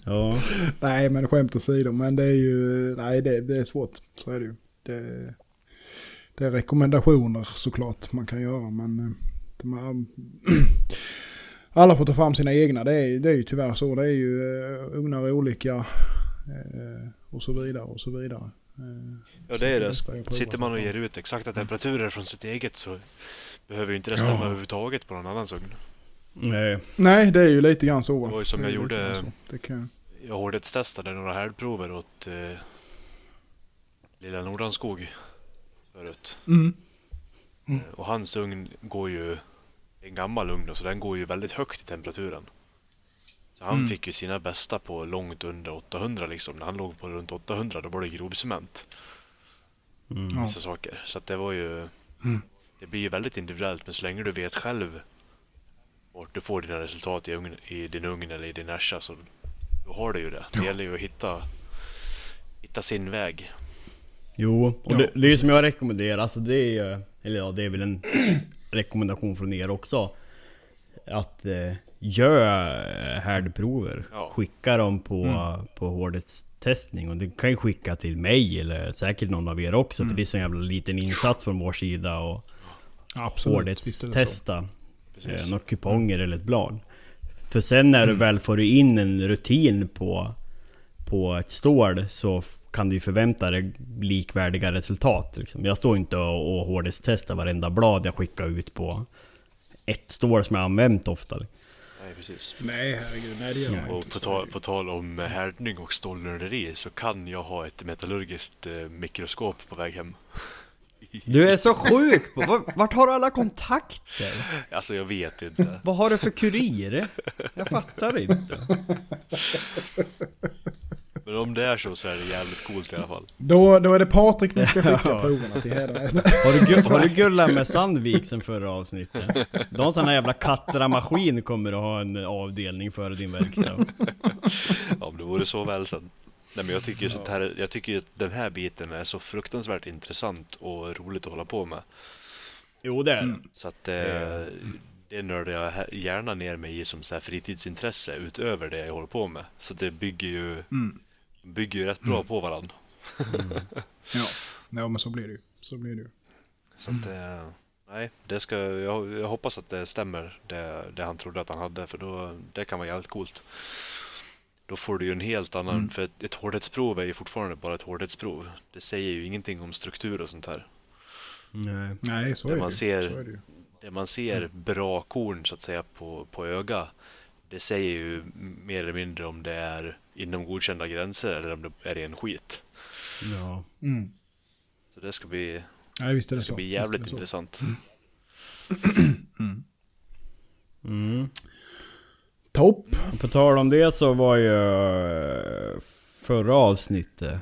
Ja. [laughs]
nej, men skämt åsido. Men det är ju, nej det, det är svårt. Så är det ju. Det, det är rekommendationer såklart man kan göra. Men eh, de [clears throat] alla får ta fram sina egna. Det är, det är ju tyvärr så. Det är ju uh, ugnar olika. eh, och så vidare och så vidare.
Ja, det är det. Sitter man och ger ut exakta temperaturer från sitt eget så behöver ju inte det
Ja.
stämma överhuvudtaget på någon annans ugn.
Nej.
Nej, det är ju lite grann så. va?
Det var ju som jag gjorde-.
Det kan,
Jag hårdhetstestade några härdprover åt eh, Lilla Nordanskog förut.
mm.
Eh, Och hans ugn går ju, en gammal ugn så den går ju väldigt högt i temperaturen. Så han
Mm.
fick ju sina bästa på långt under 800 liksom. När han låg på runt 800 då var det grovcement.
Mm.
Ja.
Vissa saker. Så att det var ju...
Mm.
det blir ju väldigt individuellt men så länge du vet själv vart du får dina resultat i, ugn, i din ugn eller i din Asha så då har du ju det. Det gäller ju att hitta, hitta sin väg.
Jo, och
Ja,
det, det är ju som jag rekommenderar, alltså det är ju- Eller ja, det är väl en [clears throat] rekommendation från er också. Att eh, gör härdprover.
Ja.
Skicka dem på, på hårdhetstestning. Och du kan ju skicka till mig eller säkert någon av er också. För det är så en jävla liten insats från vår sida. Och
Absolut.
hårdhetstesta. Eh, några kuponger eller ett blad. För sen när du väl får in en rutin på, på ett stål så kan du ju förvänta dig likvärdiga resultat. Liksom. Jag står inte och, och hårdhetstestar varenda blad jag skickar ut på ett stål som jag använt ofta.
Nej, precis.
Nej, herregud. Nej, det gör man
Och
inte.
på tal, på tal om härdning och stålnörderi så kan jag ha ett metallurgiskt eh, mikroskop på väg hem. [laughs]
Du är så sjuk! Var- Vart har du alla kontakter?
Alltså jag vet inte.
Vad har du för kurir? Jag fattar inte. [laughs]
Men om det är så så är det jävligt coolt i alla fall.
Då, då är det Patrik ni ska [laughs] skicka
Ja.
proverna till Hedenäs. [laughs]
Har du, har du gullat med Sandvik sen förra avsnittet? De sån här jävla Kattra-maskin kommer att ha en avdelning för din verkstad. [laughs]
Ja, om det vore så väl sen. Nej, men jag tycker ju sånt här, jag tycker ju att den här biten är så fruktansvärt intressant och roligt att hålla på med.
Jo det är det.
Så att eh, det nördar jag gärna ner mig i som så här fritidsintresse utöver det jag håller på med. Så det bygger ju,
Mm.
Bygger ju rätt bra på varandra.
Ja. ja, men så blir det ju. Så blir det ju.
Så att, eh, nej, det ska, jag, jag hoppas att det stämmer det, det han trodde att han hade för då, det kan vara jävligt coolt. Då får du ju en helt annan,
Mm.
för ett, ett hårdhetsprov är ju fortfarande bara ett hårdhetsprov. Det säger ju ingenting om struktur och sånt här.
Nej.
Nej, så är,
man
det
ser-
så är det ju.
Det man ser bra korn så att säga på, på öga, det säger ju mer eller mindre om det är inom godkända gränser eller om det är ren skit.
Ja.
Mm.
Så det ska bli,
Nej, visst är
det
det
ska
så.
bli
Visst är
jävligt
det
intressant.
Mm.
Mm.
Topp.
Och på tal om det så var ju eh, förra avsnittet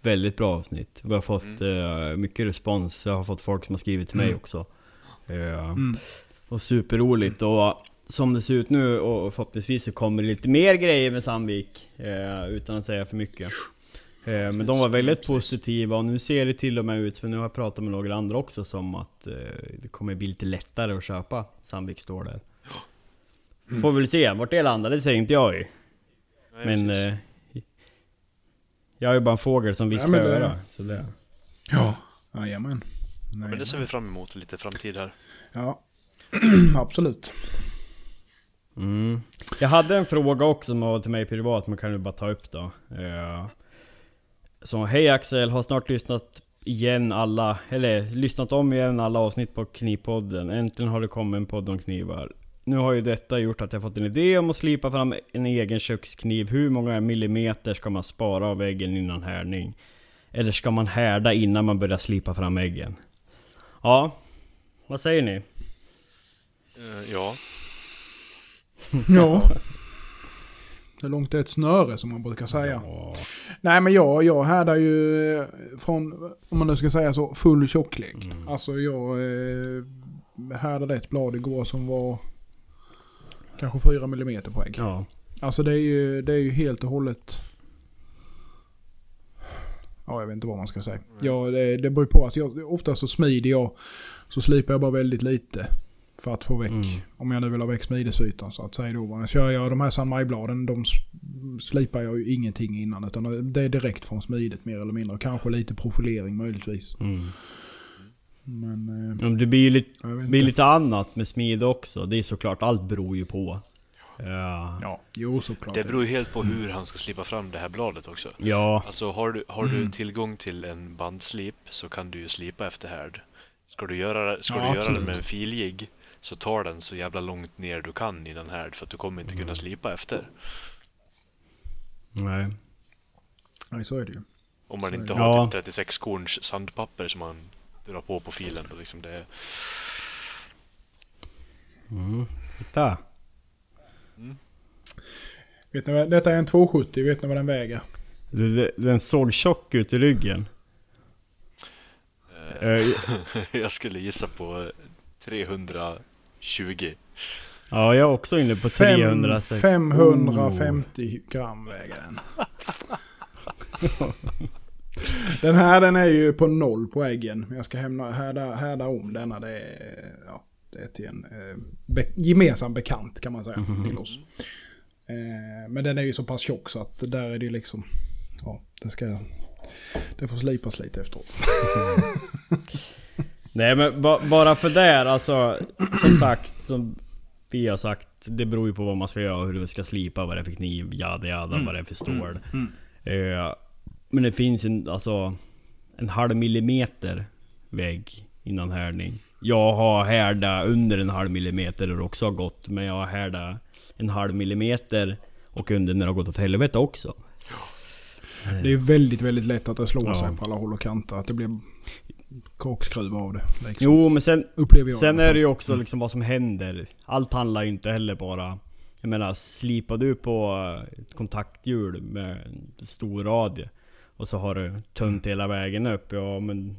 väldigt bra avsnitt. Vi har fått eh, mycket respons. Jag har fått folk som har skrivit till mig också. Eh,
Mm.
Och superroligt. Och som det ser ut nu och förhoppningsvis så kommer det lite mer grejer med Sandvik. Eh, utan att säga för mycket. Eh, men de var väldigt positiva och nu ser det till och med ut, för nu har jag pratat med några andra också, som att eh, det kommer bli lite lättare att köpa Sandvik står där. Får väl se, vart det landar det säger inte jag ju.
Nej,
Men eh, jag är ju bara en fågel som viskar
Ja, men det-
öra. Så det.
Ja, jajamän. Nej,
Men det ser vi fram emot lite framtid här.
Ja, [clears throat] absolut.
Mm. Jag hade en fråga också som var till mig privat, men kan du bara ta upp då. Eh, så hej Axel, har snart lyssnat igen alla, eller lyssnat om igen alla avsnitt på Knivpodden. Äntligen har det kommit en podd om knivar. Nu har ju detta gjort att jag fått en idé om att slipa fram en egen kökskniv. Hur många millimeter ska man spara av äggen innan härdning? Eller ska man härda innan man börjar slipa fram äggen? Ja, vad säger ni?
Eh, ja,
Ja. Hur långt är ett snöre som man brukar säga.
Ja.
Nej men jag, jag härdar ju från, om man nu ska säga så, full tjocklek.
Mm.
Alltså jag eh, härdade ett blad igår som var kanske 4 mm på ägg.
ja.
Alltså det är ju, det är ju helt och hållet... Ja, jag vet inte vad man ska säga. Ja, det, det beror på. Alltså jag, oftast så smider jag, så slipar jag bara väldigt lite. För att få väck,
Mm.
om jag nu vill ha väck smidesytan så att säga då. Kör jag de här San Maj-bladen, de slipar jag ju ingenting innan. Utan det är direkt från smidet mer eller mindre. Kanske lite profilering möjligtvis.
Mm.
Men eh,
det blir ju lite, blir lite annat med smid också. Det är såklart, allt beror ju på. Ja.
Ja, jo såklart.
det beror ju helt på hur han ska slipa fram det här bladet också.
Ja.
Alltså har du, har du
Mm.
tillgång till en bandslip så kan du ju slipa efter härd. Ska du göra, ska
Ja,
du göra
absolut.
det med en filjigg så tar den så jävla långt ner du kan innan härd för att du kommer inte
Mm.
kunna slipa efter.
Nej.
Nej, så är det ju.
Om man
Så
inte har
Ja.
typ 36 korns sandpapper som man drar på på filen. Och liksom det,
Mm. Titta.
Vet ni vad, detta är en 270, vet ni vad den väger?
Den såg tjock ut i ryggen.
eh,
Eh, [laughs]
Jag skulle gissa på 320.
Ja, jag är också inne på
Fem,
300.
550 gram väger den. [laughs] den här den är ju på noll på äggen. Jag ska hämna, härda, härda om denna. Det är, ja, det är till en eh, be, gemensam bekant kan man säga till oss. Eh, men den är ju så pass tjock så att där är det liksom... Ja, det ska... Det får slipas lite efteråt. [laughs] [laughs]
Nej men ba, bara för där alltså, som sagt, som vi har sagt, det beror ju på vad man ska göra, hur du ska slipa, vad det är för kniv, jada jada, vad det är för stål. Eh, men det finns ju alltså en halv millimeter vägg innan härdning. Jag har härdat under en halv millimeter och det också har gått, men jag har härdat en halv millimeter och under när det har gått åt helvete också.
Det är väldigt, väldigt lätt att det slår
Ja.
sig på alla håll och kanter. Att det blir korkskruv av det. Liksom.
Jo men sen, Sen är det ju också liksom vad som händer. Allt handlar ju inte heller bara... Jag menar, slipar du på ett kontakthjul med en stor radie och så har du tunt hela vägen upp, ja men...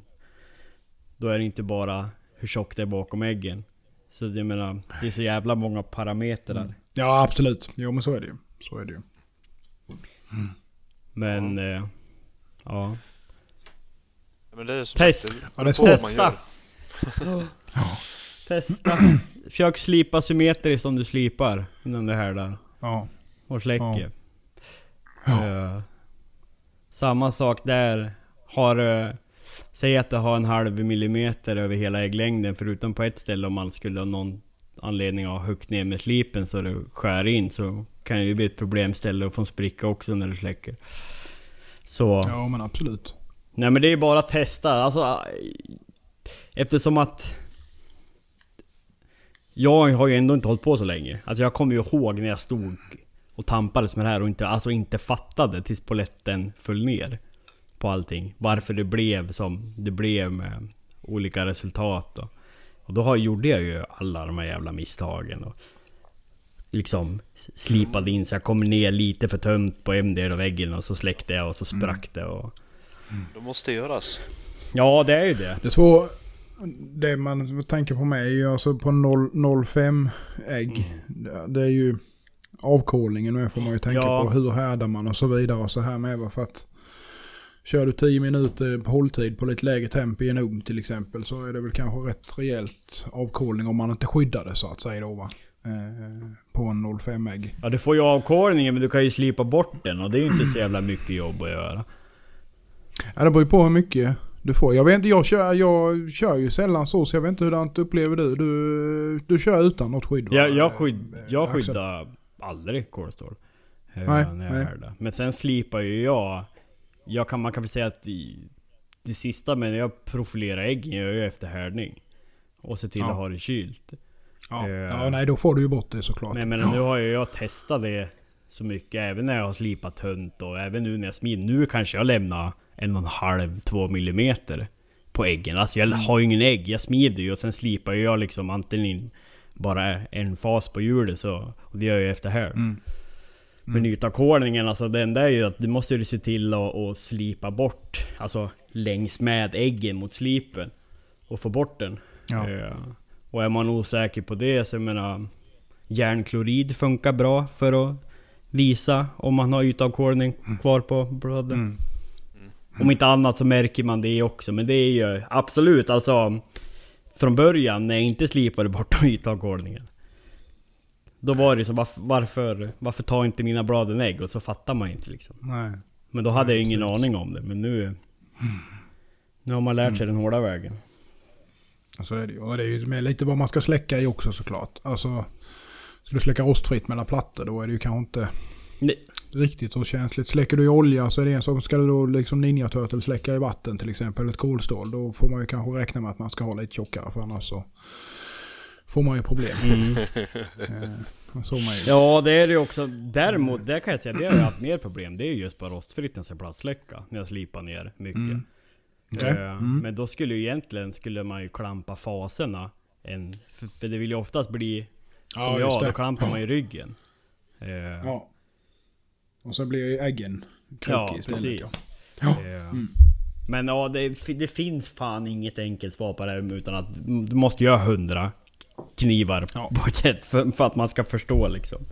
Då är det inte bara hur tjockt det är bakom äggen. Så jag menar, det är så jävla många parametrar.
Ja, absolut. Jo, men så är det ju. Så är det ju.
Men... Eh, ja.
Men det är som
Test.
Sagt, det
Ja, det.
Testa! [laughs] Testa! Försök slipa symmetriskt som du slipar innan du härdar.
Ja.
Och släcker.
Ja.
Eh, samma sak där. Har... Uh, säg att det har en halv millimeter över hela ägglängden förutom på ett ställe om man skulle ha någon anledning att ha högt ner med slipen så det skär in så kan det ju bli ett problemställe och få en spricka också när du släcker. Så...
ja, men absolut.
Nej men det är bara att testa. Alltså, eftersom att... Jag har ju ändå inte hållit på så länge. Alltså jag kommer ju ihåg när jag stod och tampades med det här och inte, alltså inte fattade tills poletten föll ner. På allting. Varför det blev som det blev med olika resultat. Och, och då har, gjorde jag ju alla de här jävla misstagen. Och liksom slipade in så jag kom ner lite för tömt på en del av väggen och så släckte jag och så sprack det. Och,
Det måste göras.
Ja, det är ju det.
Det två... Det man tänker på mig är ju alltså på 0 0,5 ägg. Det är ju avkolningen med får man ju tänka
Ja.
på. Hur härdar man och så vidare och så här med. För att kör du 10 minuter på hålltid på lite lägre temp i en ugn till exempel så är det väl kanske rätt rejält avkolning om man inte skyddar det så att säga då va. Eh, på en 0,5 ägg.
Ja, du får ju avkolningen men du kan ju slipa bort den och det är ju inte så jävla mycket jobb att göra.
Ja, det beror ju på hur mycket du får. Jag vet inte, jag kör, jag kör ju sällan så, så jag vet inte hur det upplever du. Du, du kör utan något skydd va?
Jag, jag, skydd,
Eh,
jag skyddar aldrig kolstål. eh,
Nej,
när jag
nej.
härdar. Men sen slipar ju jag. jag kan, man kan väl säga att i, det sista när jag profilerar äggen gör jag ju efter härdning. Och se till
Ja.
att ha det kylt.
Ja.
Eh,
ja, nej då får du ju bort det såklart.
Men jag menar, nu har ju jag testat det så mycket, även när jag har slipat tunt och även nu när jag smider. Nu kanske jag lämnar en och en halv, två millimeter på äggen. Alltså jag har ju ingen ägg, jag smider ju och sen slipar jag liksom antingen in bara en fas på hjulet så. Och det gör jag efter här.
Mm.
Men ytavkolningen, alltså den där är ju att du måste ju se till att, att slipa bort, alltså längs med äggen mot slipen. Och få bort den.
Ja.
Eh, och är man osäker på det så jag menar Järnklorid funkar bra för att visa om man har ytavkolning kvar på bladen.
Mm.
Om inte annat så märker man det också. Men det är ju absolut alltså Från början när jag inte slipade bort [laughs] ytavkolningen. Då var det så varför, varför, varför tar inte mina blad en ägg? Och så fattar man inte liksom.
Nej.
Men då hade
Nej,
jag ingen
precis.
aning om det. Men nu... Nu har man lärt sig den hårda vägen.
Så är det ju. Och det är ju lite vad man ska släcka i också såklart. Alltså, ska du släcka rostfritt mellan plattor då är det ju kanske inte
Nej.
Riktigt så känsligt. Släcker du i olja så är det en sak. Ska du då liksom Ninja Turtle släcka i vatten till exempel, ett kolstål, då får man ju kanske räkna med att man ska ha lite tjockare för annars så får man ju problem. Eh, man ju.
Ja det är det ju också. Däremot, där kan jag säga, det har jag haft mer problem. Det är ju just bara rostfritt när jag plastsläcka. När jag slipar ner mycket.
Mm.
Eh,
Mm.
Men då skulle ju egentligen skulle man ju klampa faserna. En, för, för det vill ju oftast bli som
Ja,
jag,
det.
då klampar man ju ryggen. Eh,
Ja. Och så blir ju äggen
ja
krokig istället.
precis.
Ja. Mm.
Men ja, det, det finns fan inget enkelt svar på det här utan att du måste göra hundra knivar
Ja.
på ett sätt för, för att man ska förstå liksom.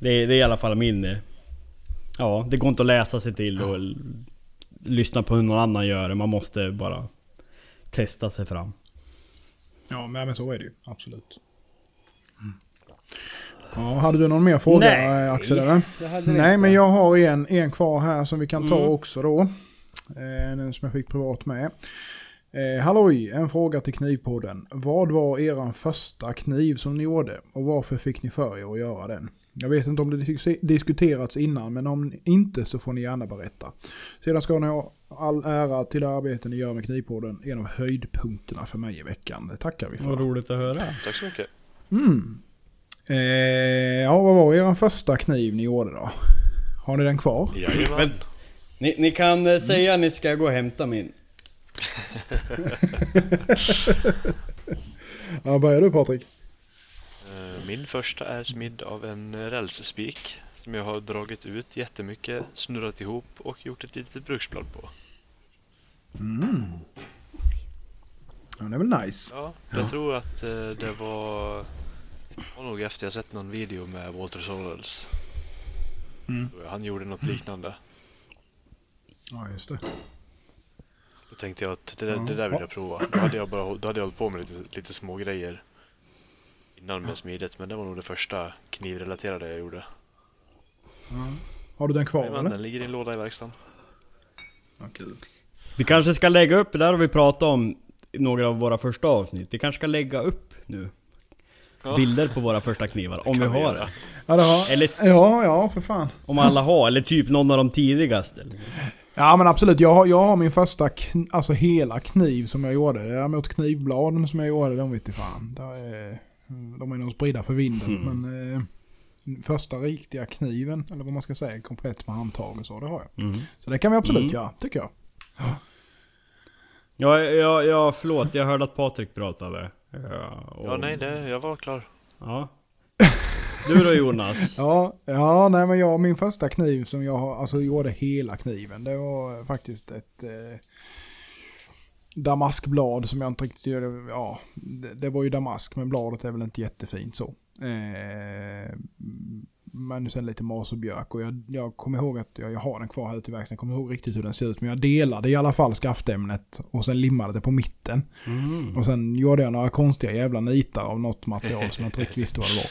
Det, det är i alla fall min... eh, Ja, det går inte att läsa sig till och lyssna på hur någon annan gör det. Man måste bara testa sig fram.
Ja, men så är det ju. Absolut. Ja, hade du någon mer fråga
Nej.
eh, Axel? Eller? Nej, men jag har en, en kvar här som vi kan ta
Mm.
också då. Eh, den som jag fick privat med. Eh, halloj, en fråga till Knivpodden. Vad var eran första kniv som ni gjorde och varför fick ni för er att göra den? Jag vet inte om det dis- diskuterats innan, men om inte så får ni gärna berätta. Sedan ska ni ha all ära till det arbete ni gör med Knivpodden, en av höjdpunkterna för mig i veckan. Det tackar vi för.
Vad roligt att höra.
Tack så mycket.
Mm. Eh, ja, vad var er första kniv ni gjorde då? Har ni den kvar?
Jajamän.
Ni, ni kan eh, säga att ni ska gå och hämta min. [laughs]
Ja, börjar du Patrik?
Eh, Min första är smidd av en rälsspik som jag har dragit ut jättemycket, snurrat ihop och gjort ett litet bruksblad på.
Mm. Ja, det är väl nice.
Ja, jag tror att eh, det var, var nog efter jag sett någon video med Walter Sorrells.
Mm.
Han gjorde något liknande.
Ja, just det.
Då tänkte jag att det, där-
Ja.
det där vill jag prova. Då hade jag, bara, då hade jag hållit på med lite, lite små grejer innan med smidet. Men det var nog det första knivrelaterade jag gjorde.
Har du den kvar
Men
eller?
den ligger i en låda i verkstaden.
Kul.
Vi kanske ska lägga upp, det där har vi pratat om i några av våra första avsnitt. Vi kanske ska lägga upp nu. Bilder på våra första knivar, om vi har det.
Ja, det har...
Eller
ja, ja, för fan.
om alla har, eller typ någon av de tidigaste.
Ja, men absolut. Jag har, jag har min första, kn- alltså hela kniv som jag gjorde. Däremot knivbladen som jag gjorde, de vet inte fan. Är, de är nog spridda för vinden.
Mm.
Men eh, första riktiga kniven, eller vad man ska säga, komplett med handtag och så, det har jag.
Mm.
Så det kan vi absolut
Mm.
göra, tycker jag.
Ja, ja, ja, förlåt. Jag hörde att Patrik pratade. Ja, och,
Ja, nej, det, jag var klar.
Ja. Du då Jonas? [laughs]
Ja, ja nej men jag, min första kniv som jag har, alltså gjorde hela kniven, det var faktiskt ett eh, damaskblad som jag inte riktigt, ja, det, det var ju damask men bladet är väl inte jättefint så. Eh, men sen lite mas och björk och jag, jag kommer ihåg att jag, jag har den kvar här ute i verkstaden, jag kommer ihåg riktigt hur den ser ut men jag delade i alla fall skaftämnet och sen limmade det på mitten.
Mm.
Och sen gjorde jag några konstiga jävla nitar av något material som jag inte riktigt visste vad det var.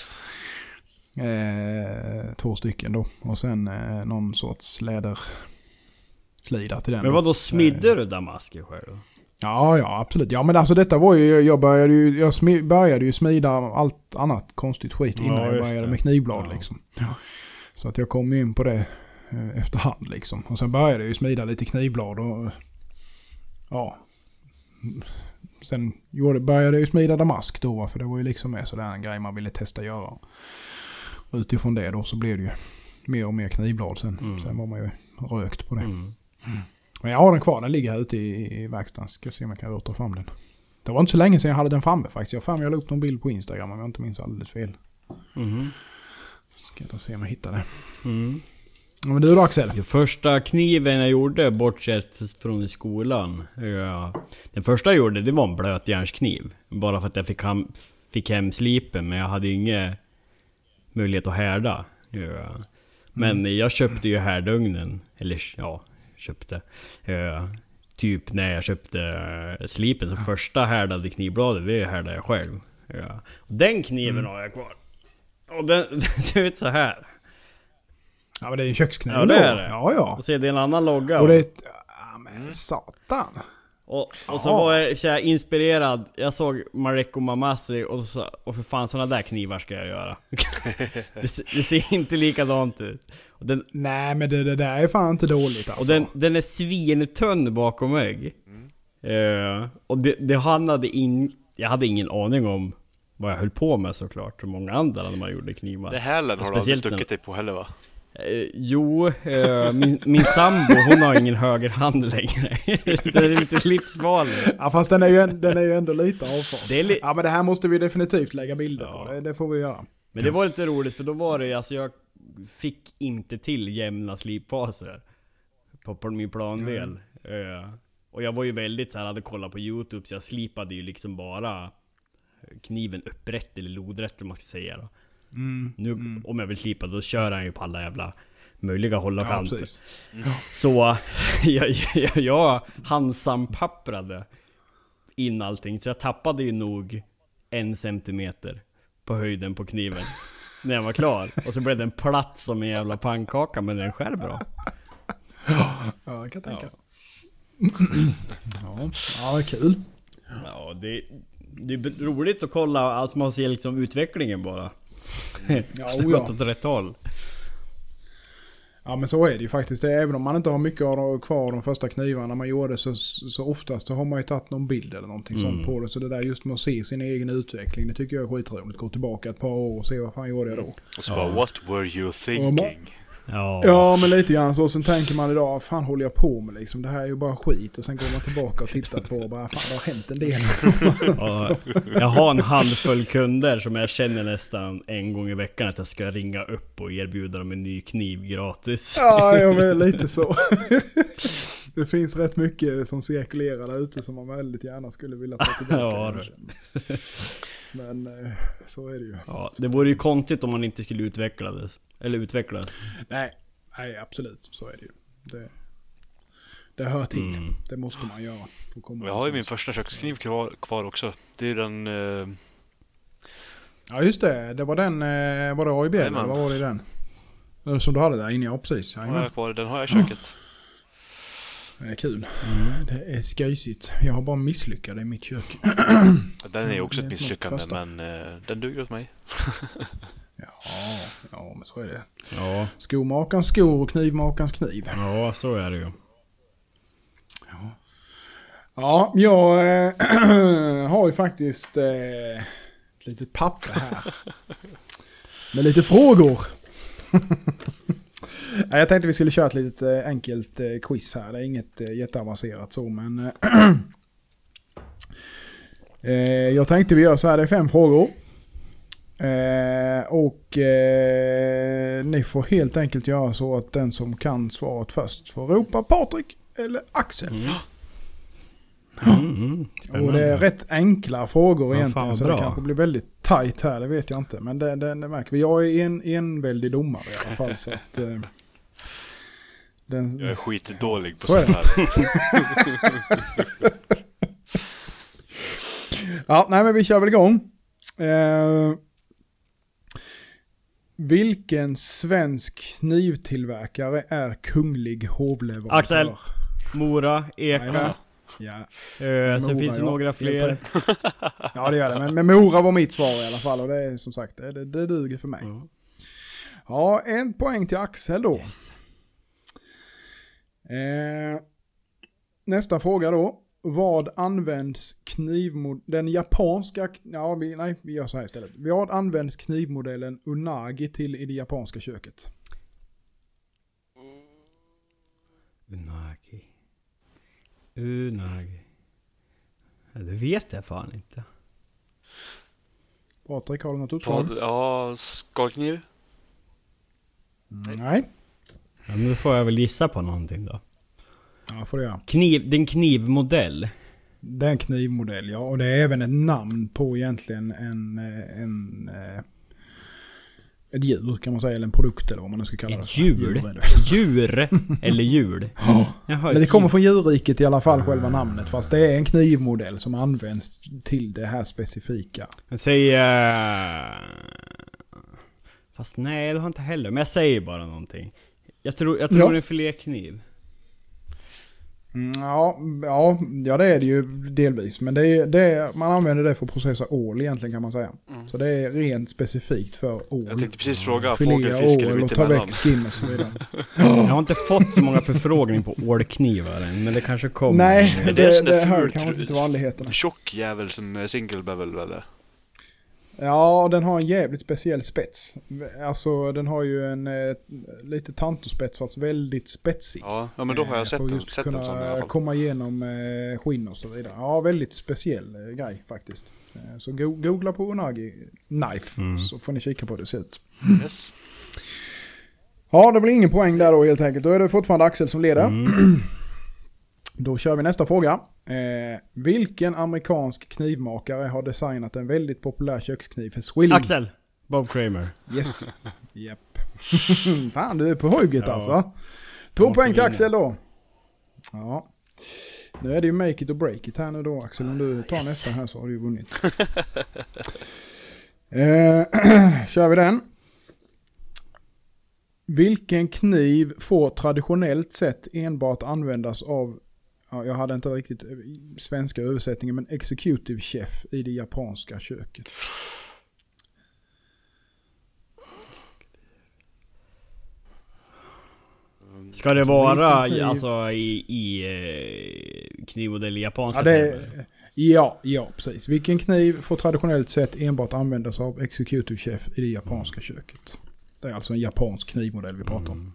Eh, två stycken då. Och sen eh, någon sorts läderslida till den.
Men
då.
vad då smidde du damasker själv?
Ja, ja absolut. Ja men alltså detta var ju, jag började ju, jag smi, började ju smida allt annat konstigt skit innan
Ja,
jag började
det.
med knivblad
Ja.
liksom. Så att jag kom in på det eh, efterhand liksom. Och sen började jag ju smida lite knivblad och ja. Sen gjorde, började jag ju smida damask då för det var ju liksom med sådär en grej man ville testa göra. Och utifrån det då så blev det ju mer och mer knivblad sen.
Mm.
Sen var man ju rökt på det.
Mm.
Men jag har den kvar, den ligger här ute i, i verkstaden. Ska se om jag kan rota fram den. Det var inte så länge sedan jag hade den framme faktiskt. Jag har jag la upp någon bild på Instagram om jag inte minns alldeles fel.
Mhm.
Ska jag se om jag hittar det.
Mm.
Ja, Men du då Axel?
Den första kniven jag gjorde, bortsett från i skolan. Ja, den första jag gjorde, det var en blötjärnskniv. Bara för att jag fick hem, fick hem slipen, men jag hade ingen möjlighet att härda. Ja. Men jag köpte ju härdugnen. Eller ja, köpte. Ja, typ när jag köpte eh, slipen. Så första härdade knivbladet, det härdade jag själv. Ja. Och den kniven har jag kvar. Och den, [laughs] den ser ut så här.
Ja men det är en kökskniv
Ja, det är det.
Ja ja.
Och så är det en annan logga.
Och det är ett... Ja men satan.
Och, och så
Ja.
var jag så inspirerad, jag såg Mareko Mamasi och så, och för fan sådana där knivar ska jag göra. [laughs] det, det ser inte likadant ut. Den,
Nej men det, det där är fan inte dåligt alltså.
och den, den är svintunn bakom mig. Eh, och det, det handlade in, jag hade ingen aning om vad jag höll på med såklart, hur många andra när man gjorde knivar.
Det hälen har du aldrig stuckit dig på heller va?
Eh, jo, eh, min, min sambo hon har ingen högerhand längre. [laughs] det är lite livsfarligt.
Ja fast den är ju, en- den är ju ändå lite avfart.
Det är li-
Ja men det här måste vi definitivt lägga bilder
Ja.
på. Det, det får vi göra.
Men det var lite roligt för då var det alltså jag fick inte till jämna slipfaser på, på min plandel. Eh, och jag var ju väldigt så här, hade kollat på youtube så jag slipade ju liksom bara kniven upprätt eller lodrätt om man ska säga då.
Mm.
Nu om jag vill slipa då kör han ju på alla jävla möjliga håll och
Ja,
kanter.
precis.
Så [laughs] jag, jag, jag handsampapprade in allting, så jag tappade ju nog en centimeter på höjden på kniven när jag var klar. Och så blev den platt som en jävla pannkaka, men den skär bra.
Ja, jag kan tänka. Ja, ja är kul.
Ja, det, det är roligt att kolla, alltså man ser liksom utvecklingen bara.
Ja,
Det
oh
har
ja.
gått åt rätt håll.
Ja men så är det ju faktiskt. Det, är- även om man inte har mycket kvar av de första knivarna man gjorde så, så oftast så har man ju tagit någon bild eller någonting
Mm.
sånt på det. Så det där just med att se sin egen utveckling det tycker jag är skitroligt. Gå tillbaka ett par år och se vad fan gjorde jag då.
Och så bara, what were you thinking?
Ja.
Ja men lite grann så. Sen tänker man idag, fan håller jag på med liksom? Det här är ju bara skit. Och sen går man tillbaka och tittar på och bara, fan det har hänt en del.
Ja, jag har en handfull kunder som jag känner nästan en gång i veckan att jag ska ringa upp och erbjuda dem en ny kniv gratis.
Ja, jag är lite så. [laughs] Det finns rätt mycket som cirkulerar där ute som man väldigt gärna skulle vilja ta tillbaka.
Ja.
Men eh, så är det ju.
Ja, det vore ju konstigt om man inte skulle utveckla det. Eller utveckla.
Nej, nej absolut. Så är det ju. Det, det hör till.
Mm.
Det måste man göra. För komma
Jag har ju min första kökskniv kvar, kvar också. Det är den... Eh,
Ja just det. Det var den, eh, var det AIB vad var det i den? Eh, Som du hade där inne, ja precis.
har
Jajamän.
jag kvar, den har jag i köket. [laughs]
Är kul.
Mm.
Det är skojsigt. Jag har bara misslyckats i mitt kök. [clears throat]
Den är också ett misslyckande men eh, den duger åt mig. [laughs]
Ja, ja men så är det.
Ja,
Skomakarens skor och knivmakarens kniv.
ja så är det ju.
Ja, jag eh, [clears throat] har ju faktiskt eh, ett litet papper här. [laughs] Med lite frågor. [laughs] Ja, jag tänkte vi skulle köra ett litet eh, enkelt eh, quiz här. Det är inget eh, jätteavancerat så men... [clears throat] Jag tänkte vi gör så här, det är fem frågor. Och ni får helt enkelt göra så att den som kan svaret först får ropa Patrik eller Axel.
Mm. Mm.
Och det är rätt enkla frågor
Ja,
egentligen. så
bra.
det kanske blir väldigt tight här, det vet jag inte. Men det, det, det märker vi. Jag är en enväldig domare i alla fall. så att, den,
Jag är skitdålig på
Så
sånt här. [laughs]
ja, nej men vi kör väl igång. Eh, vilken svensk knivtillverkare är kunglig hovleverantör?
Axel. Mora, Eka.
Ja,
Eh, sen
Mora,
finns det
ja.
några fler.
Ja det gör det, men, men Mora var mitt svar i alla fall och det är som sagt, det, det, det duger för mig.
Ja.
Ja, en poäng till Axel då.
Yes.
Eh, nästa fråga då. Vad används knivmod... Den japanska... Ja, vi, nej, vi gör så här istället. Vad används knivmodellen Unagi till i det japanska köket?
Unagi. Unagi. Ja, det vet jag fan inte.
Patrik, har du något utslag?
På, ja, skalkniv.
Nej.
Ja, men då får jag väl gissa på någonting då.
Ja, får du göra.
Kniv, det är en knivmodell.
Det är en knivmodell, ja. Och det är även ett namn på egentligen en... eh, en eh, ett djur kan man säga, eller en produkt eller vad man nu ska kalla det.
Ett djur? Djur? Eller jul? [laughs]
Ja.
Jaha,
Men det kommer
djur.
från djurriket i alla fall, själva
Ah.
namnet. Fast det är en knivmodell som används till det här specifika.
Jag säger... Fast nej, det har inte heller. Men jag säger bara någonting. Jag tror, jag tror
Ja.
det är en filékniv.
Mm, ja, ja, ja, det är det ju delvis. Men det är, det är, man använder det för att processa ål egentligen kan man säga.
Mm.
Så det är rent specifikt för ål.
Jag tänkte precis fråga
Filea
fågel, fisk eller
och ta väck skin och så vidare. [laughs]
Jag har inte fått så många förfrågningar på ålknivar än, men det kanske kommer.
Nej,
det
det, det, hör kanske inte till vanligheterna.
Tjock jävel som är single bevel eller?
Ja, den har en jävligt speciell spets. Alltså den har ju en eh, lite tantospets fast väldigt spetsig.
Ja, ja men då har jag
Eh,
sett
för
en,
just
sett en sån i alla
kunna
fall.
komma igenom eh, skinn och så vidare. Ja, väldigt speciell eh, grej faktiskt. Eh, så go googla på Unagi Knife
Mm.
så får ni kika på hur det ser ut.
Yes.
Ja, det blir ingen poäng där då helt enkelt. Då är det fortfarande Axel som leder.
Mm.
Då kör vi nästa fråga. Eh, vilken amerikansk knivmakare har designat en väldigt populär kökskniv för swilling?
Axel! Bob Kramer.
Yes. Japp. [laughs] Fan, du är på hugget
Ja.
alltså. Två poäng till. Axel då. Ja. Nu är det ju make it or break it här nu då Axel. Om du tar nästa här så har du ju vunnit. [laughs] eh, [clears throat] kör vi den. Vilken kniv får traditionellt sett enbart användas av, ja, jag hade inte riktigt eh, svenska översättningen, men executive chef i det japanska köket?
Ska det vara
kniv?
alltså i, i eh, knivmodell i japanska
Ja, det, ja, ja, precis. Vilken kniv får traditionellt sett enbart användas av executive chef i det japanska köket? Det är alltså en japansk knivmodell vi pratar om.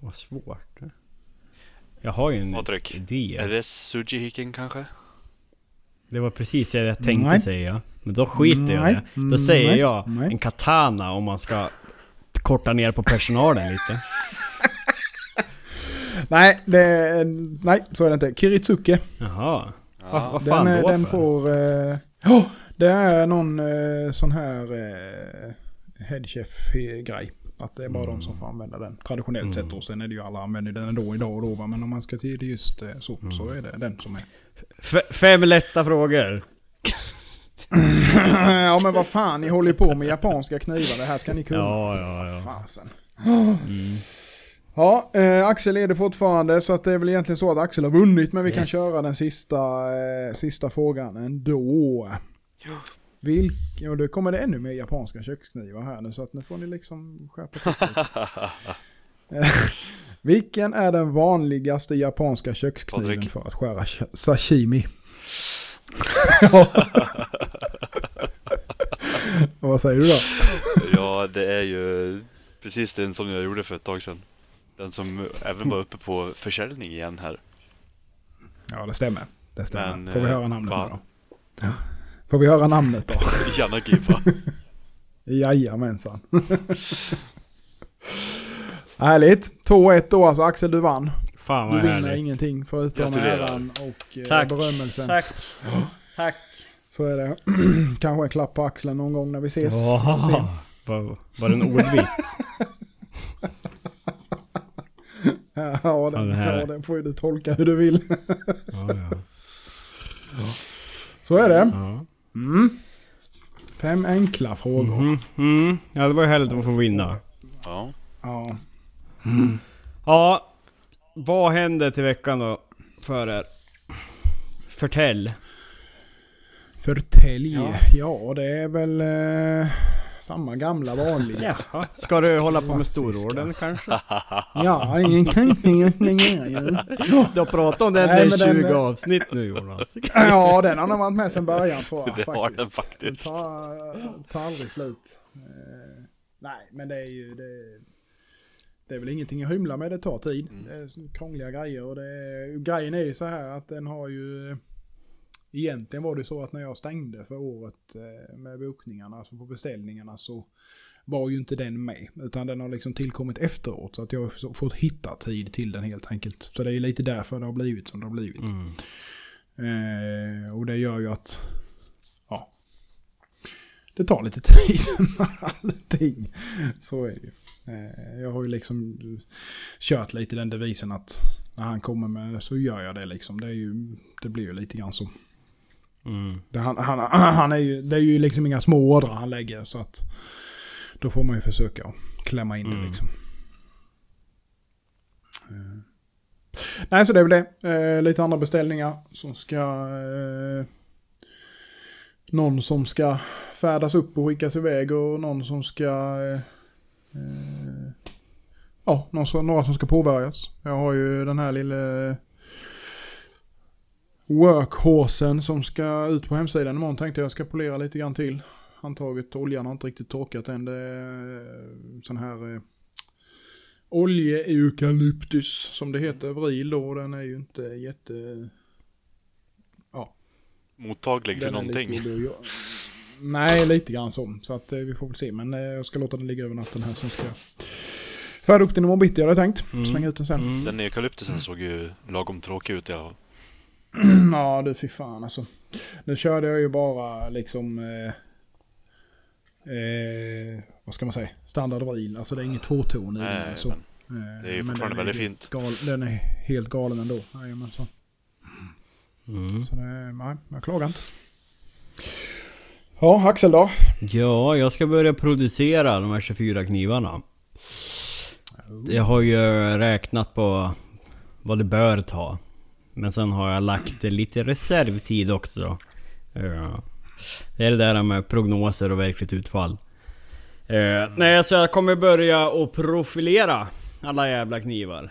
Vad svårt. Jag har ju en
Patrik,
idé.
Är det Sujihiken kanske?
Det var precis det jag tänkte
Nej.
säga. Men då skiter jag i
Nej.
det. Då säger
Nej.
jag
Nej.
en katana om man ska korta ner på personalen lite. [laughs]
Nej, det, nej, så är det inte. Kiritsuke.
Jaha.
Ja.
Vad, vad
Den,
fan
är-
då
den
för?
får... Eh, oh, det är någon eh, sån här eh, headchef-grej. Att det är bara de som får använda den. Traditionellt sett då. Sen är det ju alla använder den ändå idag och då. va. Men om man ska till just eh, så, så är det den som är.
F- fem lätta frågor. [laughs]
ja men vad fan, ni håller ju på med japanska knivar. Det här ska ni kunna.
Ja, ja, ja.
Fasen.
Mm.
Ja, eh, Axel leder fortfarande så att det är väl egentligen så att Axel har vunnit men vi kan
Yes.
köra den sista, eh, sista frågan ändå. Vilk, och då kommer det ännu mer japanska köksknivar här nu så att nu får ni liksom skärpa. [laughs] Eh, Vilken är den vanligaste japanska kökskniven
Patrik.
för att skära sh- sashimi? Ja. [laughs] Vad säger du då?
Ja, det är ju precis den som jag gjorde för ett tag sedan. Den som även var uppe på försäljning igen här.
Ja det stämmer. Det stämmer.
Men,
Får vi
eh,
höra namnet nu då? Får vi höra namnet då? [laughs]
Yanagiba. [laughs]
Jajamensan. Härligt. 2-1 då alltså. Axel du vann.
Fan
Du
vad
vinner
härligt.
ingenting förutom
Gratulerar.
äran och eh,
Tack.
berömmelsen.
Tack. [gasps] Tack.
Så är det. [clears throat] Kanske en klapp på axeln någon gång när vi ses. Får se. [laughs]
Åh, var, var det en ordvits?
Ja, den,
det här-
ja, den får ju du tolka hur du vill.
Ja, ja.
Så är det.
Ja.
Mm. Fem enkla frågor.
Mhm, mm. ja, det var ju härligt att få vinna.
Ja.
Ja.
Ja, vad händer till veckan då för er? Förtäll.
Förtälj.
Ja.
Ja. det är väl eh, samma gamla vanliga.
Jaha. Ska du hålla på med stororden kanske? [laughs]
Ja, ingen kan finnas längre.
Du har pratat om den
Nej,
i
men
20
den-
avsnitt nu Jonas.
Ja, den har nog varit med sedan början tror jag. [laughs]
Det har den
faktiskt.
faktiskt.
Den tar, tar aldrig slut. Eh, nej, men det är ju... Det, det är väl ingenting att hymla med, det tar tid.
Mm.
Det är så krångliga grejer och det är, grejen är ju så här att den har ju... Egentligen var det så att när jag stängde för året eh, med bokningarna, alltså på beställningarna så var ju inte den med. Utan den har liksom tillkommit efteråt så att jag har fått hitta tid till den helt enkelt. Så det är ju lite därför det har blivit som det har blivit.
Mm.
Eh, och det gör ju att ja, det tar lite [laughs] tid med allting. Så är det ju. Eh, jag har ju liksom kört lite den devisen att när han kommer med så gör jag det liksom. Det, är ju, det blir ju lite grann så.
Mm.
Det, han, han, [clears throat] han är ju, det är ju liksom inga små ordrar han lägger så att då får man ju försöka klämma in det
Mm.
liksom. Eh. Nej, så det är väl det. Eh, lite andra beställningar som ska... Eh, någon som ska färdas upp och skickas iväg och någon som ska... Eh, eh, ja, någon, som- några som ska påbörjas. Jag har ju den här lilla workhorsen som ska ut på hemsidan imorgon tänkte jag ska polera lite grann till. Handtaget, oljan har inte riktigt torkat än. Det är sån här eh, oljeeukalyptus som det heter, vril då. Den är ju inte jätte...
Mottaglig för
lite
någonting.
att- Nej, lite grann så. Så att eh, vi får väl se. Men eh, jag ska låta den ligga över natten här som ska Färdig upp den imorgon bitti hade jag tänkt.
Mm.
Slänga ut den sen.
Mm.
Den eukalyptusen såg ju lagom tråkig ut i alla fall. [clears throat]
Ja du fy fan alltså. Nu körde jag ju bara liksom... Eh, eh, vad ska man säga? Standard vril. Alltså det är inget tvåton i den. Alltså. Eh,
det är ju fortfarande
den är
väldigt
helt
fint.
Gal, den är helt galen ändå. Jajamensan.
Mm.
Så det, nej, jag klagar inte. Ja, Axel då?
Ja, jag ska börja producera de här 24 knivarna. Jag har ju räknat på vad det bör ta. Men sen har jag lagt lite reservtid också. Ja. Det är det där med prognoser och verkligt utfall. Eh, nej, så jag kommer börja och profilera alla jävla knivar.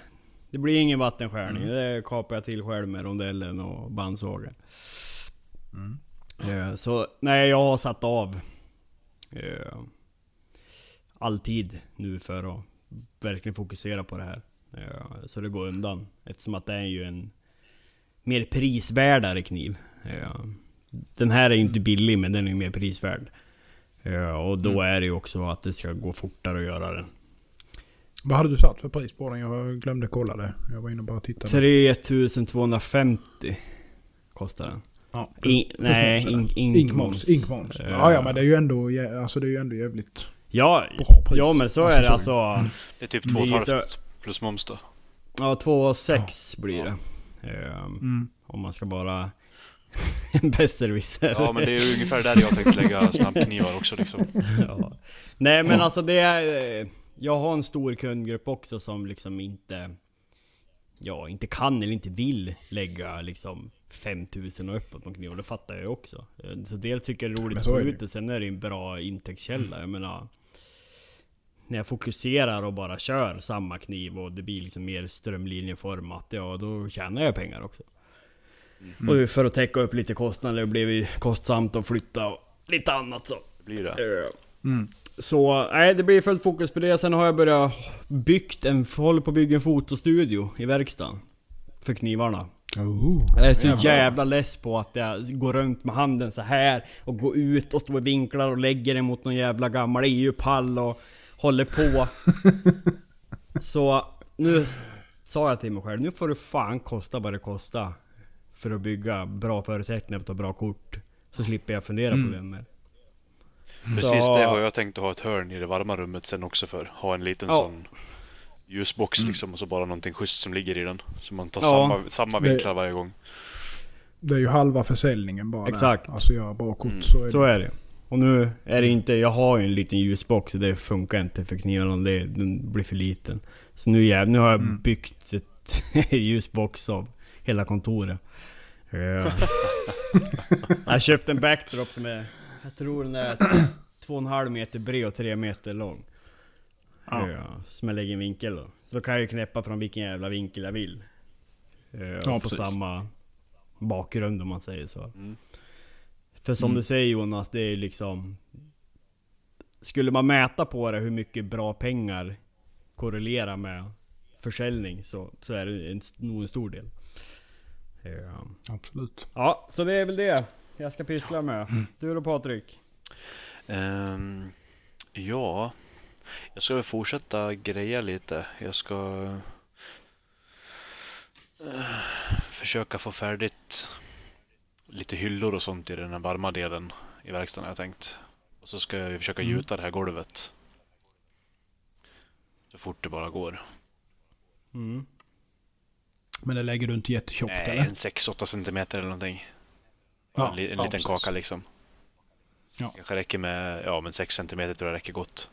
Det blir ingen vattenskärning. Det kapar jag till själv med rondellen och bandsågen. Eh, så nej, jag har satt av eh, all tid nu för att verkligen fokusera på det här. Eh, så det går undan. Eftersom att det är ju en mer prisvärdare kniv. Den här är ju inte billig men den är ju mer prisvärd. Och då är det ju också att det ska gå fortare att göra den.
Vad hade du satt för pris på den? Jag glömde kolla det. Jag var inne och bara tittade.
3250 kostar den.
Ja,
In, nej,
moms,
in?
Inkmoms. Inkmoms.
Eh,
Ja, ja, men det är ju ändå, alltså, det är ju ändå jävligt
Ja,
bra pris.
ja men så
Alltså,
är det
så.
alltså.
Det är typ
Det är ju
2,5
inte-
plus moms då.
Ja, 2,6 blir det. Ehm,
Mm.
Om man ska bara... [laughs] en besserwisser.
Ja men det är ju ungefär där jag tänkte lägga [laughs] snabbknivar också liksom.
ja. Nej men alltså det är... eh, Jag har en stor kundgrupp också som liksom inte... Ja, inte kan eller inte vill lägga liksom 5000 och uppåt på knivar. Det fattar jag ju också. Eh, Så dels tycker jag det är roligt att få ut det, sen är det ju en bra intäktskälla. Jag menar... När jag fokuserar och bara kör samma kniv och det blir liksom mer strömlinjeformat, ja då tjänar jag pengar också. Och för att täcka upp lite kostnader, det blev ju kostsamt att flytta och lite annat så.
Det blir det.
Eh,
Mm.
Så nej, det blir fullt fokus på det. Sen har jag börjat byggt en, håller på att bygga en fotostudio i verkstaden. För knivarna.
Oh.
Jag är så jävla less på att jag går runt med handen så här och går ut och står i vinklar och lägger den mot någon jävla gammal EU-pall och håller på. så nu sa jag till mig själv, nu får det fan kosta vad det kostar. För att bygga bra förutsättningar för att ta bra kort. Så slipper jag fundera på det mer.
Precis
Så-
det har jag tänkt att ha ett hörn i det varma rummet sen också för. Ha en liten
Ja.
sån ljusbox
Mm.
liksom och så bara någonting schysst som ligger i den. Så man tar
Ja.
samma, samma
Det-
vinklar varje gång.
Det är ju halva försäljningen bara.
Exakt.
Där. Alltså göra bra kort
Mm.
så är det.
Så är det. Och nu är det inte, jag har ju en liten ljusbox och det funkar inte för knivarna, det, den blir för liten. Så nu, jäv, nu har jag
Mm.
byggt ett [laughs] ljusbox av hela kontoret. Eh, [laughs] jag har köpt en backdrop som är, jag tror den är [clears throat] två och en halv meter bred och tre meter lång.
Ja.
Eh, som jag lägger i en vinkel då. Så då kan jag ju knäppa från vilken jävla vinkel jag vill. Eh, få
precis.
samma bakgrund om man säger så.
Mm.
För som
Mm.
du säger Jonas, det är liksom... Skulle man mäta på det hur mycket bra pengar korrelerar med försäljning så, så är det en, nog en stor del. Ja.
Absolut.
ja, så det är väl det jag ska pyssla med. Du då Patrik?
Ehm, ja, jag ska väl fortsätta greja lite. Jag ska eh, försöka få färdigt lite hyllor och sånt i den här varma delen i verkstaden har jag tänkt. Och så ska jag ju försöka
Mm.
gjuta det här golvet. Så fort det bara går.
Mm.
Men det lägger du inte jättetjockt
Nej,
eller?
en 6-8 centimeter eller någonting.
Ja,
en li- en
ja,
liten
precis.
kaka liksom.
Ja.
Kanske räcker med, ja men 6 centimeter tror jag räcker gott.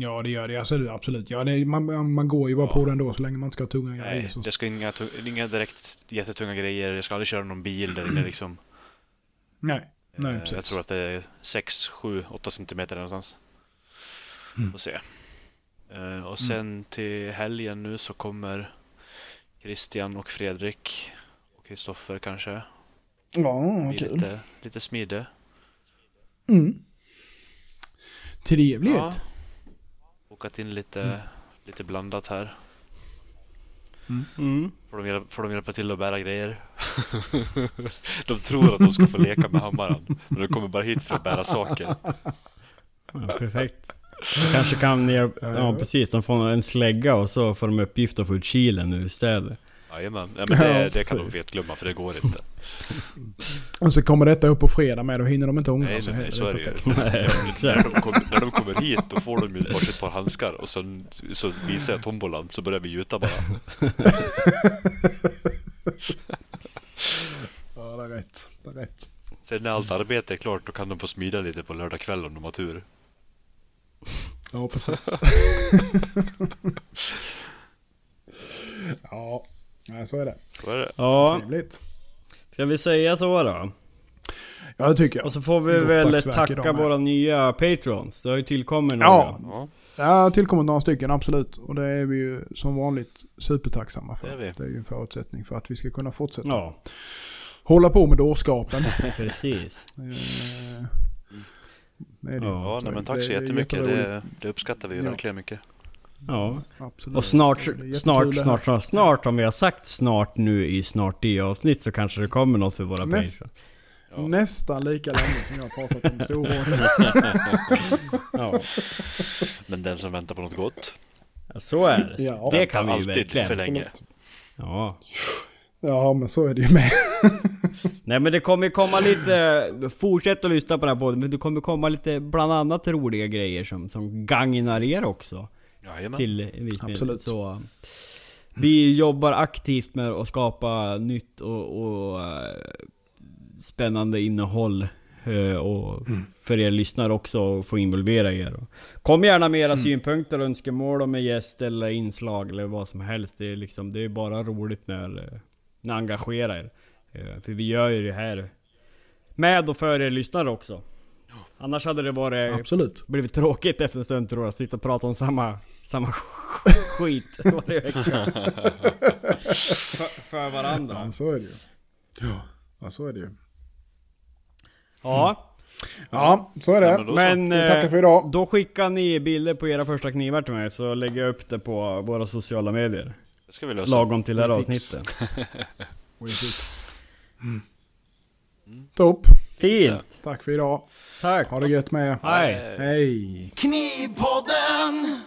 Ja det gör det. Alltså, det- absolut. Ja, det, man, man går ju bara
Ja.
på den då så länge man inte ska ha tunga grejer.
Nej,
Så.
det ska inga, inga direkt jättetunga grejer. Jag ska aldrig köra någon bil där inne liksom.
Nej. Nej,
Eh,
precis.
jag tror att det är 6, 7, 8 centimeter någonstans.
Mm.
Får se. Eh, och sen till helgen nu så kommer Christian och Fredrik och Kristoffer kanske.
Ja,
Det
kul.
lite, lite smide.
Mm. Trevligt.
Ja. Bokat in lite,
Mm.
lite blandat här.
Mm.
Får de, hjälpa, får de hjälpa till att bära grejer? [laughs] de tror att de ska få leka med hammaren. Men de kommer bara hit för att bära saker.
Ja, perfekt. Kanske kan hjälp... Ja precis, de får en slägga och så får de uppgift att få ut kilen ur städer.
Jajamän, ja, men det,
Ja,
det kan de
precis.
vetglömma för det går inte. [laughs]
Och så kommer detta upp på fredag med, då hinner de inte ångra sig
nej, nej, så är det ju. [laughs] när, de kom, när de kommer hit då får de ju varsitt par handskar och sen så visar jag tombolan så börjar vi gjuta bara. [laughs]
Ja, det är rätt. Det är rätt.
Sen när allt arbete är klart då kan de få smida lite på lördag kväll om de har tur.
Ja, precis. ja, nej, så är det.
Så är det.
Ja,
Trevligt.
ska vi säga så då?
Ja, det tycker jag.
Och så får vi
gott
väl tacka våra nya patrons. Det har ju tillkommit några.
Ja.
Ja,
Ja, det har tillkommit några stycken, absolut. Och det är vi ju som vanligt supertacksamma för.
Det är vi.
Det är ju en förutsättning för att vi ska kunna fortsätta
Ja,
hålla på med dårskapen. [laughs]
precis.
Eh, det är det.
Ja,
nej, men tack så jättemycket. Det, det uppskattar vi ju
Ja.
verkligen mycket.
Ja.
Absolut.
Och snart,
Det
snart,
det
snart, snart, snart, om vi har sagt snart nu i snart 10 avsnitt så kanske det kommer något för våra
Näst-
patrons.
Ja.
Nästan lika länge som jag har pratat om storrån. [laughs]
Ja.
Men den som väntar på något gott.
Ja, så är det.
Ja.
det kan vi ju verkligen.
för länge.
Ja.
Ja, men så är det ju med. [laughs]
Nej men det kommer komma lite, fortsätt att lyssna på den här podden, men det kommer komma lite bland annat roliga grejer som, som gagnar er också.
Jajamän.
Till en viss del.
Absolut.
Så, vi jobbar aktivt med att skapa nytt och, och eh, spännande innehåll. eh, Och för er lyssnare också, och få involvera er. Kom gärna med era synpunkter och önskemål om en gäst eller inslag eller vad som helst. Det är, liksom, det är bara roligt när, eh, när ni engagerar er. Eh, För vi gör ju det här med och för er lyssnare också. Annars hade det varit
Absolut.
blivit tråkigt efter en stund tror jag, sitta och prata om samma, samma skit [laughs] varje vecka. för, för varandra.
Ja, så är det ju. Ja, ja så är det ju.
Ja,
Ja, så är det.
Ja, men
tackar
eh,
för idag.
då skickar ni bilder på era första knivar till mig så lägger jag upp det på våra sociala medier.
Det ska vi lösa.
Lagom till det här avsnittet. [laughs]
We fix. Topp.
Fint!
Tack för idag.
Tack!
Ha det gött med.
Hej!
Hej.
Knivpodden!